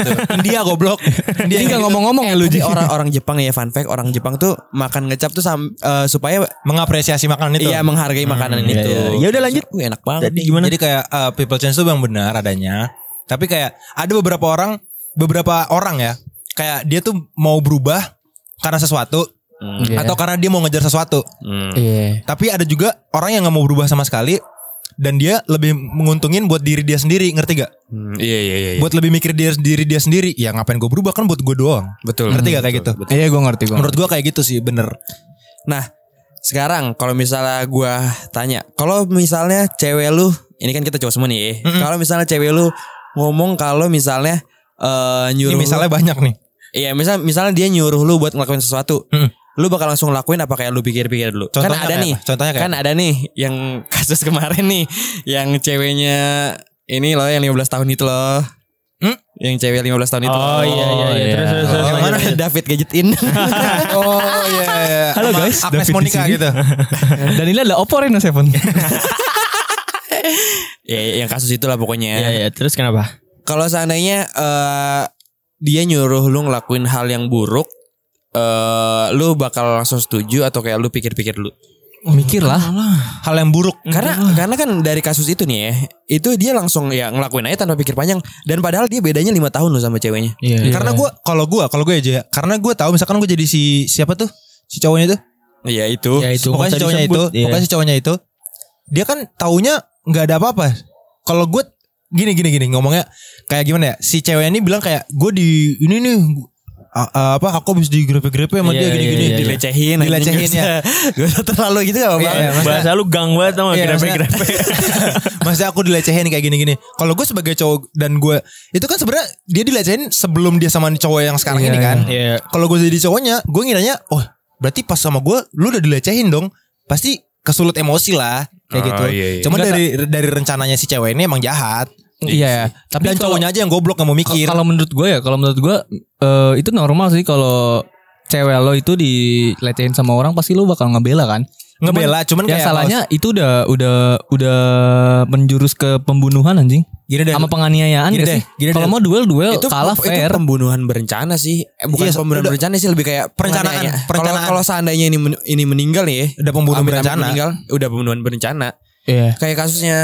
Speaker 4: Dia goblok.
Speaker 3: dia nggak ngomong-ngomong ya lu
Speaker 1: Jadi
Speaker 3: Ji.
Speaker 1: orang orang Jepang ya fun fact orang Jepang tuh makan ngecap tuh sam- eh, supaya
Speaker 4: Mengapresiasi makanan itu.
Speaker 1: iya menghargai makanan
Speaker 2: iya,
Speaker 1: itu.
Speaker 2: iya. Ya udah lanjut.
Speaker 1: Uh, enak banget.
Speaker 2: Tadi gimana?
Speaker 4: Jadi kayak uh, people change itu yang benar adanya. Tapi kayak ada beberapa orang, beberapa orang ya, kayak dia tuh mau berubah karena sesuatu
Speaker 3: Iya.
Speaker 4: atau karena dia mau ngejar sesuatu.
Speaker 1: Hmm.
Speaker 3: Iya.
Speaker 4: Tapi ada juga orang yang nggak mau berubah sama sekali dan dia lebih menguntungin buat diri dia sendiri, ngerti gak?
Speaker 1: Hmm, Iya iya iya. iya.
Speaker 4: Buat lebih mikir dia diri dia sendiri. Ya ngapain gue berubah kan buat gue doang.
Speaker 1: Betul.
Speaker 4: Ngerti gak kayak gitu?
Speaker 3: Iya gue ngerti gue.
Speaker 4: Menurut gue kayak gitu sih, bener.
Speaker 1: Nah, sekarang kalau misalnya gua tanya, kalau misalnya cewek lu, ini kan kita coba semua nih. ya. Kalau misalnya cewek lu ngomong kalau misalnya eh
Speaker 4: Ini
Speaker 1: nyuruh
Speaker 4: misalnya
Speaker 1: lu,
Speaker 4: banyak nih.
Speaker 1: iya misal misalnya dia nyuruh lu buat ngelakuin sesuatu.
Speaker 4: Mm.
Speaker 1: Lu bakal langsung lakuin apa kayak lu pikir-pikir dulu.
Speaker 4: Contohnya
Speaker 1: kan ada nih.
Speaker 4: apa? Contohnya kayak
Speaker 1: kan ada nih yang kasus kemarin nih yang ceweknya ini loh yang 15 tahun itu loh.
Speaker 4: Hmm?
Speaker 1: Yang cewek 15 tahun itu.
Speaker 2: Oh,
Speaker 1: loh.
Speaker 2: iya, iya, iya. Terus, terus, terus.
Speaker 1: Yang mana? David Gadget In.
Speaker 4: Oh iya iya.
Speaker 3: Halo,
Speaker 4: Sama
Speaker 3: guys.
Speaker 4: Agnes
Speaker 3: David
Speaker 4: Monica gitu.
Speaker 3: Dan ini adalah Oppo Reno 7.
Speaker 1: ya, yang kasus itulah pokoknya.
Speaker 2: Iya, iya. Terus kenapa?
Speaker 1: Kalau seandainya eh dia nyuruh lu ngelakuin hal yang buruk, eh lu bakal langsung setuju atau kayak lu pikir-pikir dulu?
Speaker 3: Mikir lah.
Speaker 4: Hal yang buruk.
Speaker 1: Karena karena kan dari kasus itu nih ya, itu dia langsung ya ngelakuin aja tanpa pikir panjang dan padahal dia bedanya lima tahun loh sama ceweknya.
Speaker 2: Iya.
Speaker 4: Karena gue kalau gue kalau gue aja ya, karena gue tahu misalkan gue jadi si siapa tuh si cowoknya itu,
Speaker 1: Iya itu.
Speaker 2: Ya itu.
Speaker 4: pokoknya si cowoknya itu.
Speaker 2: Iya.
Speaker 4: pokoknya si cowoknya itu, dia kan taunya nggak ada apa-apa. Kalau gue gini gini gini ngomongnya kayak gimana ya? Si cewek ini bilang kayak gue di ini nih a- apa aku habis digrepe-grepe sama
Speaker 2: Iya,
Speaker 4: dia gini
Speaker 2: iya,
Speaker 4: gini
Speaker 2: iya,
Speaker 1: dilecehin,
Speaker 4: Dilecehin, ya.
Speaker 1: Gak usah terlalu gitu gak apa-apa.
Speaker 4: Iya, maksudnya-
Speaker 2: Bahasa lu gang banget gak?
Speaker 4: Iya,
Speaker 2: Grepe-grepe.
Speaker 4: Maksudnya aku dilecehin kayak gini-gini. Kalau gue sebagai cowok dan gue itu kan sebenarnya dia dilecehin sebelum dia sama cowok yang sekarang
Speaker 3: Iya,
Speaker 4: ini kan.
Speaker 2: Iya.
Speaker 4: Kalau gue jadi cowoknya, gue ngiranya, oh berarti pas sama gue, lu udah dilecehin dong. Pasti kesulut emosi lah kayak
Speaker 1: Oh,
Speaker 4: gitu.
Speaker 1: iya, iya.
Speaker 4: Cuma
Speaker 3: Enggak,
Speaker 4: dari dari rencananya si cewek ini emang jahat.
Speaker 3: Iya. Tapi
Speaker 4: dan cowoknya aja yang goblok gak mau mikir.
Speaker 3: Kalau menurut gue ya, kalau menurut gue eh, itu normal sih kalau cewek lo itu dilecehin sama orang pasti lo bakal ngebela kan.
Speaker 4: ngebela, cuman
Speaker 3: Yang
Speaker 4: kayak
Speaker 3: salahnya itu udah udah udah menjurus ke pembunuhan anjing.
Speaker 4: gini deh.
Speaker 3: Sama penganiayaan
Speaker 4: Gini deh,
Speaker 3: Kalau mau duel duel
Speaker 1: itu
Speaker 3: kalah
Speaker 1: itu
Speaker 3: fair.
Speaker 1: pembunuhan berencana sih. Eh, bukan
Speaker 4: Iya,
Speaker 1: pembunuhan
Speaker 4: udah.
Speaker 1: berencana sih lebih kayak
Speaker 4: Perencanaan, perencanaan.
Speaker 1: kalau seandainya ini men- ini meninggal nih, ya,
Speaker 4: Udah pembunuhan berencana.
Speaker 1: meninggal, udah pembunuhan berencana.
Speaker 3: Iya.
Speaker 1: Kayak kasusnya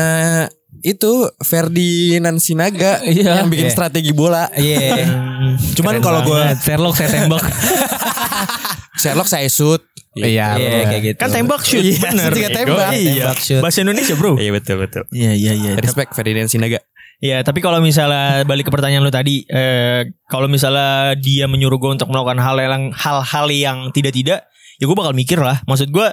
Speaker 1: itu Ferdinand Sinaga
Speaker 3: Iya.
Speaker 1: yang bikin
Speaker 4: Iya.
Speaker 1: strategi bola.
Speaker 4: Iya. Cuman kalau gue
Speaker 3: Sherlock saya tembak.
Speaker 1: Sherlock saya shoot.
Speaker 3: Iya.
Speaker 4: Iya, kayak gitu.
Speaker 2: Kan tembak shoot.
Speaker 1: Iya,
Speaker 2: Bener.
Speaker 1: tiga tembak.
Speaker 2: Iya.
Speaker 4: Tembak shoot.
Speaker 2: Bahasa Indonesia bro.
Speaker 1: Iya betul betul.
Speaker 2: Iya iya iya.
Speaker 1: Respect Ferdinand Sinaga.
Speaker 2: Ya, tapi kalau misalnya balik ke pertanyaan lu tadi, eh, kalau misalnya dia menyuruh gue untuk melakukan hal yang hal-hal yang tidak-tidak, ya gue bakal mikir lah. Maksud gue,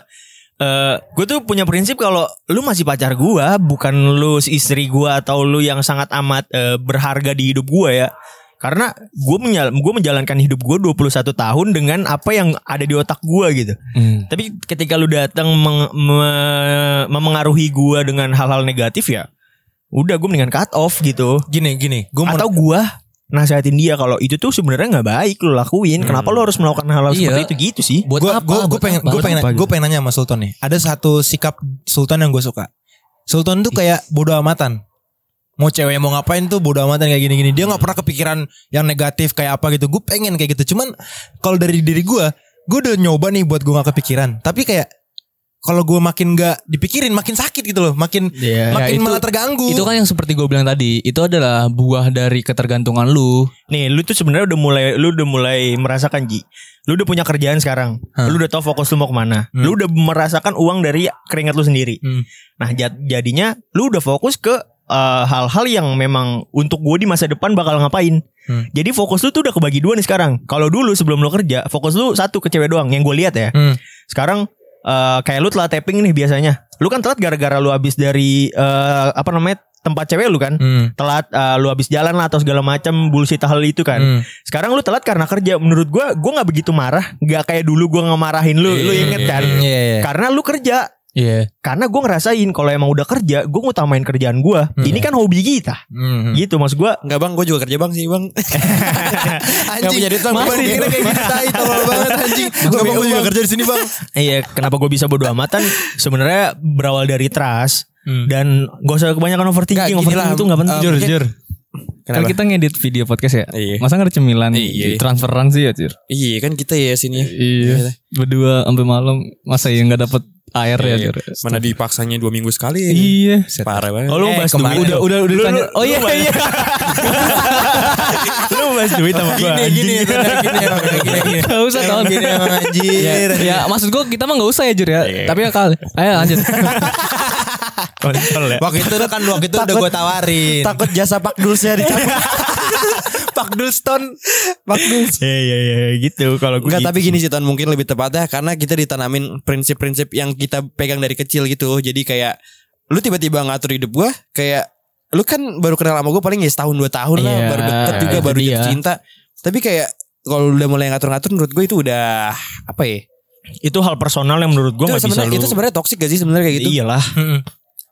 Speaker 2: eh, gue tuh punya prinsip kalau lu masih pacar gue, bukan lu istri gue atau lu yang sangat amat eh, berharga di hidup gue ya. Karena gue menyal gue menjalankan hidup gue 21 tahun dengan apa yang ada di otak gue gitu.
Speaker 3: Hmm.
Speaker 2: Tapi ketika lu datang meng- me- memengaruhi gue dengan hal-hal negatif ya, udah gue mendingan cut off gitu.
Speaker 4: Gini gini, gue mau
Speaker 2: Atau gue nasihatin dia kalau itu tuh sebenarnya nggak baik lu lakuin. Kenapa lu harus melakukan hal-hal
Speaker 3: Iya.
Speaker 2: seperti itu gitu sih?
Speaker 3: Buat
Speaker 4: gue
Speaker 3: apa?
Speaker 4: gue pengen gue pengen
Speaker 2: apa
Speaker 4: gue pengen nanya sama Sultan nih. Ada satu sikap Sultan yang gue suka. Sultan tuh kayak bodo amatan. Mau cewek mau ngapain tuh bodo amatan kayak gini-gini. Dia nggak pernah kepikiran yang negatif kayak apa gitu. Gue pengen kayak gitu. Cuman kalau dari diri gue, gue udah nyoba nih buat gue nggak kepikiran. Tapi kayak kalau gue makin nggak dipikirin, makin sakit gitu loh. Makin.
Speaker 3: Ya,
Speaker 4: makin
Speaker 3: itu-
Speaker 4: malah terganggu.
Speaker 3: Itu kan yang seperti gue bilang tadi, itu adalah buah dari ketergantungan lu.
Speaker 2: Nih, lu tuh sebenarnya udah mulai lu udah mulai merasakan Ji. Lu udah punya kerjaan sekarang.
Speaker 4: Hah.
Speaker 2: Lu udah tahu fokus lu mau ke mana.
Speaker 4: Hmm.
Speaker 2: Lu udah merasakan uang dari keringat lu sendiri.
Speaker 4: Hmm.
Speaker 2: Nah, jad- jadinya lu udah fokus ke eh, hal-hal yang memang untuk gue di masa depan bakal ngapain.
Speaker 4: Hmm.
Speaker 2: Jadi fokus lu tuh udah kebagi dua nih sekarang. Kalau dulu sebelum lu kerja, fokus lu satu ke cewek doang yang gue lihat ya.
Speaker 4: Hmm.
Speaker 2: Sekarang eh, kayak lu telat tapping nih biasanya. Lu kan telat gara-gara lu habis dari eh, apa namanya tempat cewek lu kan.
Speaker 4: Hmm.
Speaker 2: Telat eh, lu habis jalan lah atau segala macam bullshit hal itu kan.
Speaker 4: Hmm.
Speaker 2: Sekarang lu telat karena kerja. Menurut gua gua nggak begitu marah, nggak kayak dulu gua ngemarahin lu. Lu inget kan?
Speaker 4: Iya, iya.
Speaker 2: Karena lu kerja.
Speaker 3: Iya.
Speaker 2: Karena gua ngerasain kalau emang udah kerja, gua ngutamain kerjaan gua.
Speaker 4: Hmm.
Speaker 2: Ini kan hobi kita.
Speaker 4: Hmm.
Speaker 2: Gitu maksud gua.
Speaker 1: Enggak bang, gue juga kerja bang sih bang. Gak punya duit bang.
Speaker 4: Masih kira kayak gitu tai tolol banget anjing. Enggak bang, gue juga kerja di sini bang.
Speaker 2: Iya, kenapa gua bisa bodo amatan? Sebenarnya berawal dari trust
Speaker 4: Hmm.
Speaker 2: dan gak usah kebanyakan overthinking.
Speaker 1: Gini
Speaker 2: overthinking
Speaker 1: lah,
Speaker 2: itu nggak penting.
Speaker 1: eh,
Speaker 3: Jur,
Speaker 1: mungkin-
Speaker 3: jur. Kan kita ngedit video podcast ya.
Speaker 1: Iya.
Speaker 3: Masa ada cemilan
Speaker 1: Iya.
Speaker 3: transferan sih ya?
Speaker 1: Iya kan kita ya sini. ya.
Speaker 3: Iya. Berdua sampai malam masa ya nggak dapet air ya,
Speaker 1: Iya.
Speaker 3: Jur?
Speaker 1: Mana dipaksanya dua minggu sekali.
Speaker 3: Iya.
Speaker 1: Parah banget.
Speaker 2: Oh lu
Speaker 4: Eh,
Speaker 2: bahas
Speaker 4: kemarin-
Speaker 2: duit.
Speaker 3: Udah udah udah
Speaker 2: Lu- lu-
Speaker 3: Oh iya iya.
Speaker 2: Lu bahas duit sama gua.
Speaker 4: Gini gini gini emang gini gini.
Speaker 3: Gak usah tahun
Speaker 4: gini emang anjir.
Speaker 3: Ya, ya maksud gue kita mah gak usah ya Jur ya
Speaker 1: Iya.
Speaker 3: Tapi ya kali Ayo lanjut
Speaker 2: Kontol ya.
Speaker 4: Waktu itu kan waktu itu udah gue tawarin.
Speaker 1: Takut jasa Pak Dulsnya dicabut.
Speaker 4: Pak Dulston. Pak Duls.
Speaker 2: Iya iya iya gitu kalau gue.
Speaker 1: Enggak
Speaker 2: gitu.
Speaker 1: tapi gini sih Ton mungkin lebih tepatnya karena kita ditanamin prinsip-prinsip yang kita pegang dari kecil gitu. Jadi kayak lu tiba-tiba ngatur hidup gua kayak lu kan baru kenal sama gue paling ya setahun dua tahun lah
Speaker 2: Iya,
Speaker 1: baru deket juga baru
Speaker 2: dia.
Speaker 1: jatuh cinta. Tapi kayak kalau udah mulai ngatur-ngatur menurut gue itu udah apa ya?
Speaker 2: itu hal personal yang menurut gue nggak bisa lu.
Speaker 1: itu sebenarnya toksik gak sih sebenarnya kayak gitu?
Speaker 2: Iyalah.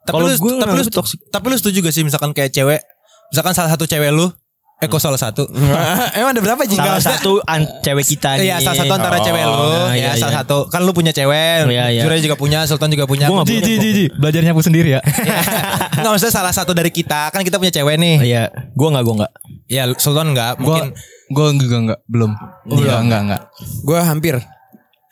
Speaker 4: Tapi lu
Speaker 2: gue
Speaker 4: tapi lu
Speaker 2: toxic.
Speaker 4: tapi lu setuju gak sih misalkan kayak cewek misalkan salah satu cewek lu eh kok salah satu?
Speaker 1: Emang ada berapa sih?
Speaker 2: Salah satu an- cewek kita nih.
Speaker 4: Iya salah satu antara
Speaker 2: Oh,
Speaker 4: cewek lu.
Speaker 2: nah,
Speaker 4: ya
Speaker 2: iya,
Speaker 4: salah
Speaker 2: iya.
Speaker 4: satu. Kan lu punya cewek.
Speaker 2: Iya, iya.
Speaker 4: Jura juga punya Sultan juga punya.
Speaker 2: Gua nggak
Speaker 3: Ji ji ji ji. Belajar nyapu sendiri ya?
Speaker 4: Nggak maksudnya salah satu dari kita. Kan kita punya cewek nih.
Speaker 2: Iya, gue nggak gue nggak.
Speaker 4: ya Sultan enggak
Speaker 3: Gue
Speaker 4: mungkin
Speaker 3: Gue enggak enggak Belum. Enggak enggak enggak
Speaker 1: Gue hampir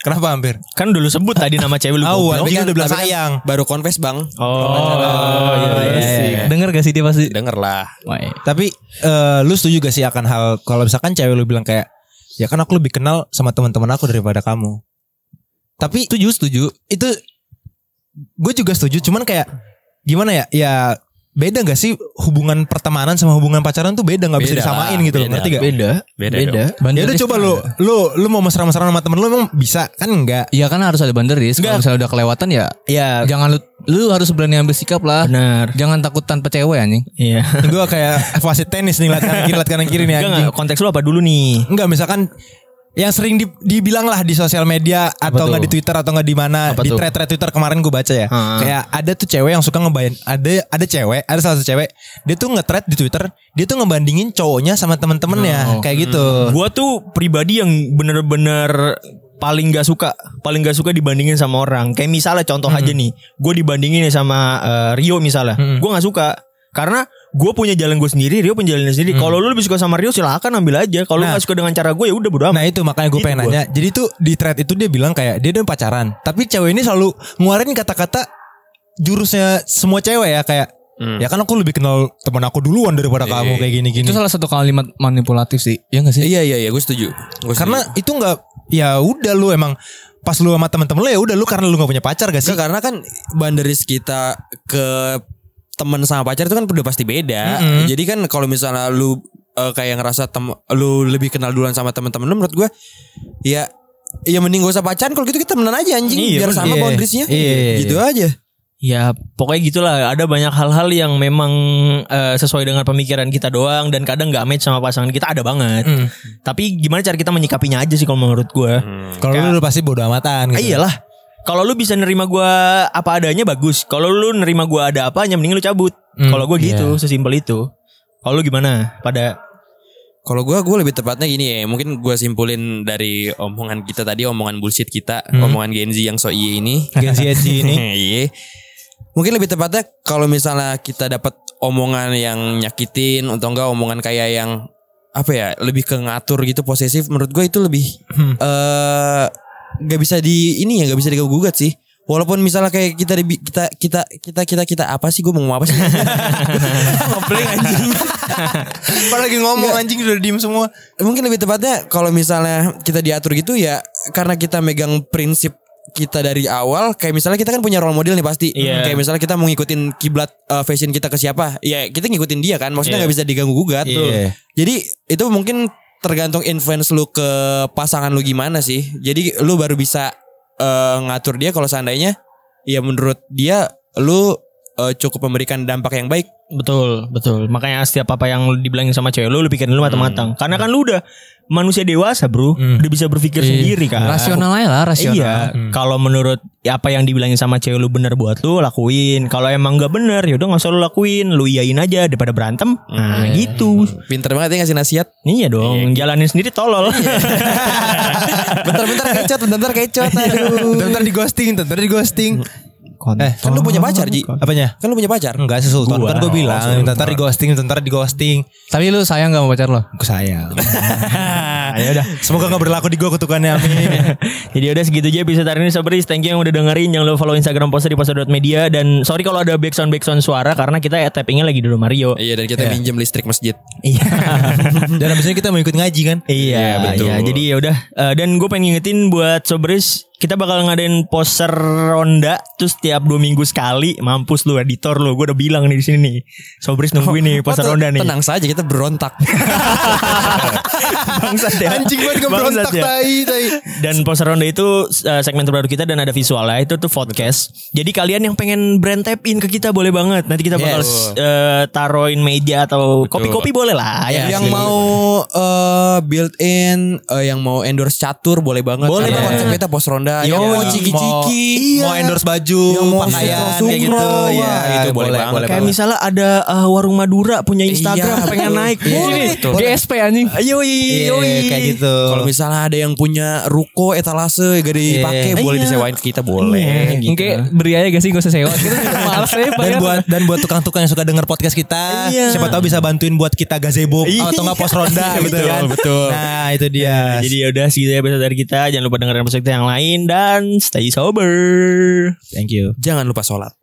Speaker 4: kenapa hampir
Speaker 2: Kan dulu sebut tadi nama cewek lu.
Speaker 4: Oh, tapi kan udah bilang
Speaker 1: kan
Speaker 4: sayang.
Speaker 1: Baru confess bang
Speaker 2: Oh, iya, iya, iya.
Speaker 3: Denger gak sih dia pasti
Speaker 1: Denger lah
Speaker 4: Tapi eh, lu setuju gak sih akan hal kalau misalkan cewek lu bilang kayak ya kan aku lebih kenal sama teman-teman aku daripada kamu. Tapi
Speaker 3: Setuju setuju
Speaker 4: itu gue juga setuju cuman kayak gimana ya? Ya beda gak sih hubungan pertemanan sama hubungan pacaran tuh beda nggak bisa
Speaker 1: Beda
Speaker 4: disamain
Speaker 1: lah,
Speaker 4: gitu loh
Speaker 1: beda.
Speaker 4: ngerti gak?
Speaker 2: Beda,
Speaker 1: Beda
Speaker 2: beda.
Speaker 4: Ya udah coba lu lu lu mau mesra-mesraan sama temen lu emang bisa kan enggak?
Speaker 3: Iya kan harus ada banderis Kalau misalnya udah kelewatan ya
Speaker 2: Iya,
Speaker 3: Jangan lu Lu harus berani ambil sikap lah
Speaker 2: benar.
Speaker 3: Jangan takut tanpa cewek anjing
Speaker 2: Iya.
Speaker 4: gue kayak wasit tenis nih lihat kanan kiri lihat kanan kiri nih anjing.
Speaker 2: enggak, konteks lu apa dulu nih?
Speaker 4: Enggak misalkan yang sering di- dibilang lah di sosial media atau
Speaker 2: tuh?
Speaker 4: nggak di Twitter atau nggak di mana
Speaker 2: Apa
Speaker 4: di thread-thread Twitter kemarin gue baca ya.
Speaker 2: Hmm.
Speaker 4: kayak ada tuh cewek yang suka ngebayan ada ada cewek ada salah satu cewek dia tuh nge-thread di Twitter dia tuh ngebandingin cowoknya sama temen-temennya kayak gitu.
Speaker 2: Gua tuh pribadi yang bener-bener paling gak suka paling gak suka dibandingin sama orang. Kayak misalnya contoh aja nih gue dibandingin sama eh, Rio misalnya gue nggak suka. Karena gue punya jalan gue sendiri Rio punya jalan sendiri. Kalau lu lebih suka sama Rio silakan ambil aja. Kalau lu
Speaker 4: Nah.
Speaker 2: nggak suka dengan cara gue ya udah bodo amat.
Speaker 4: Nah itu makanya gue
Speaker 2: Itu
Speaker 4: pengen
Speaker 2: gua.
Speaker 4: nanya. Jadi tuh di thread itu dia bilang kayak Dia udah pacaran Tapi cewek ini selalu ngeluarin kata-kata Jurusnya semua cewek ya Kayak Ya kan aku lebih kenal teman aku duluan daripada kamu kayak gini-gini.
Speaker 3: Itu salah satu kalimat manipulatif sih. Ya gak sih?
Speaker 1: Iya iya iya. Gue setuju. Gua
Speaker 4: Karena
Speaker 1: setuju.
Speaker 4: itu nggak ya udah lu emang pas lu sama temen-temen lu ya udah lu karena lu nggak punya pacar gak sih?
Speaker 1: Nggak, karena kan banderis kita ke temen sama pacar itu kan udah pasti beda. Jadi kan kalau misalnya lu eh, kayak ngerasa tem lu lebih kenal duluan sama temen-temen lu menurut gue ya ya mending gak usah pacaran kalau gitu kita temenan aja anjing
Speaker 2: Iya,
Speaker 1: biar sama
Speaker 4: iya.
Speaker 1: boundariesnya.
Speaker 4: Iya.
Speaker 1: Gitu aja.
Speaker 2: Ya pokoknya gitulah ada banyak hal-hal yang memang eh, sesuai dengan pemikiran kita doang dan kadang nggak match sama pasangan kita ada banget. Tapi gimana cara kita menyikapinya aja sih kalau menurut gue.
Speaker 4: Kalau lu, pasti bodo amatan
Speaker 2: Ah,
Speaker 4: gitu.
Speaker 2: iyalah. Kalau lu bisa nerima gua apa adanya bagus. Kalau lu nerima gua ada apanya mending lu cabut.
Speaker 4: Hmm,
Speaker 2: Kalau gua gitu, sesimpel itu. Kalau lu gimana? Pada
Speaker 1: Kalau gue gue lebih tepatnya gini ya mungkin gue simpulin dari omongan kita tadi omongan bullshit kita omongan Gen Z yang so iye ini
Speaker 4: Gen Z ini.
Speaker 1: Iya. Mungkin lebih tepatnya kalau misalnya kita dapat omongan yang nyakitin atau enggak omongan kayak yang apa ya lebih ke ngatur gitu posesif menurut gue itu lebih eh nggak bisa di ini ya nggak bisa diganggu gugat sih walaupun misalnya kayak kita di, kita kita kita kita kita apa sih gue mau ngomong apa sih
Speaker 2: ngobrol anjing.
Speaker 4: Apalagi ngomong anjing udah diem semua.
Speaker 1: mungkin lebih tepatnya kalau misalnya kita diatur gitu ya karena kita megang prinsip kita dari awal kayak misalnya kita kan punya role model nih pasti
Speaker 2: Iya.
Speaker 1: kayak misalnya kita mau ngikutin kiblat uh, fashion kita ke siapa ya kita ngikutin dia kan maksudnya
Speaker 2: Iya.
Speaker 1: nggak bisa diganggu gugat
Speaker 4: Iya.
Speaker 1: jadi itu mungkin tergantung influence lu ke pasangan lu gimana sih. Jadi lu baru bisa uh, ngatur dia kalau seandainya ya menurut dia lu uh, cukup memberikan dampak yang baik
Speaker 2: Betul, betul. Makanya setiap apa yang dibilangin sama cewek lu lu pikirin dulu matang-matang. Karena kan lu udah manusia dewasa, Bro. Udah bisa berpikir sendiri kan.
Speaker 3: Rasional aja lah, rasional.
Speaker 2: Iya, kalau menurut apa yang dibilangin sama cewek lu bener buat lu lakuin. Kalau emang nggak bener, ya udah nggak usah lu lakuin, lu iyain aja daripada berantem. Nah, gitu.
Speaker 1: pinter banget ya ngasih nasihat
Speaker 2: Iya dong, jalanin sendiri tolol.
Speaker 1: bentar-bentar kecot bentar-bentar kecot aduh
Speaker 4: Bentar di ghosting, bentar di ghosting. Eh,
Speaker 1: kan lu punya pacar Ji
Speaker 4: apanya?
Speaker 1: kan lu punya pacar
Speaker 4: Enggak sih Sultan
Speaker 2: Gua.
Speaker 4: kan gue bilang bentar di ghosting, bentar di ghosting.
Speaker 3: Tapi lu sayang gak sama pacar lo?
Speaker 4: Aku sayang. ya udah, semoga nggak berlaku di gue kutukannya amin.
Speaker 2: Jadi udah segitu aja episode hari ini Sobris Thank you yang udah dengerin Jangan lupa follow Instagram poster di poster.media Dan sorry kalau ada backsound-backsound suara Karena kita ya tappingnya lagi di rumah Mario
Speaker 1: Iya dan kita
Speaker 4: Iya.
Speaker 1: minjem listrik masjid.
Speaker 2: Iya
Speaker 4: Dan abis ini kita mau ikut ngaji kan?
Speaker 2: Iya
Speaker 1: betul.
Speaker 2: iya. Jadi ya udah Eh, Dan gue pengen ngingetin buat Sobris Kita bakal ngadain poster ronda Terus tiap dua minggu sekali Mampus lu editor lu Gue udah bilang nih di sini nih Sobris nungguin nih poster
Speaker 1: Oh,
Speaker 2: ronda nih
Speaker 1: Tenang saja kita berontak.
Speaker 2: Bangsat ya
Speaker 4: Anjing banget gue
Speaker 2: Bangsat
Speaker 4: berontak
Speaker 2: ya.
Speaker 4: tai tai.
Speaker 2: Dan poster ronda itu uh, segmen terbaru kita dan ada visualnya itu tuh podcast. Jadi kalian yang pengen brand tap in ke kita boleh banget. Nanti kita bakal
Speaker 1: Yes.
Speaker 2: uh, taruhin media atau kopi-kopi boleh lah ya.
Speaker 1: yang mau eh, build in, eh, yang mau endorse catur boleh banget.
Speaker 2: Boleh
Speaker 1: konsep kita pos ronda.
Speaker 2: Yo,
Speaker 1: yang mau
Speaker 2: iya.
Speaker 1: ciki-ciki,
Speaker 4: Mau endorse baju,
Speaker 1: Yang mau
Speaker 4: pakaian kayak gitu. Iya,
Speaker 1: wah, itu boleh banget.
Speaker 2: Kayak misalnya ada uh, warung Madura punya Instagram
Speaker 1: Iya,
Speaker 2: pengen naik.
Speaker 1: Iya,
Speaker 2: Boleh.
Speaker 3: GSP anjing.
Speaker 2: Ayo
Speaker 4: Iya, kayak gitu.
Speaker 1: Kalau misalnya ada yang punya ruko etalase gak dipakai
Speaker 2: Iya.
Speaker 1: boleh
Speaker 2: Iya.
Speaker 1: disewain ke kita boleh.
Speaker 2: Iya, gitu.
Speaker 3: Beri aja gak sih gak usah sewa. Malas aja
Speaker 4: dan
Speaker 3: bayar.
Speaker 4: buat dan buat tukang-tukang yang suka denger podcast kita,
Speaker 2: Iya.
Speaker 4: siapa tahu bisa bantuin buat kita gazebo
Speaker 2: Iya.
Speaker 4: atau enggak pos ronda gitu
Speaker 1: Betul,
Speaker 4: kan.
Speaker 1: betul.
Speaker 4: Nah, itu dia.
Speaker 2: Jadi ya udah segitu ya episode dari kita. Jangan lupa dengerin episode kita yang lain dan stay sober.
Speaker 4: thank you.
Speaker 1: Jangan lupa sholat.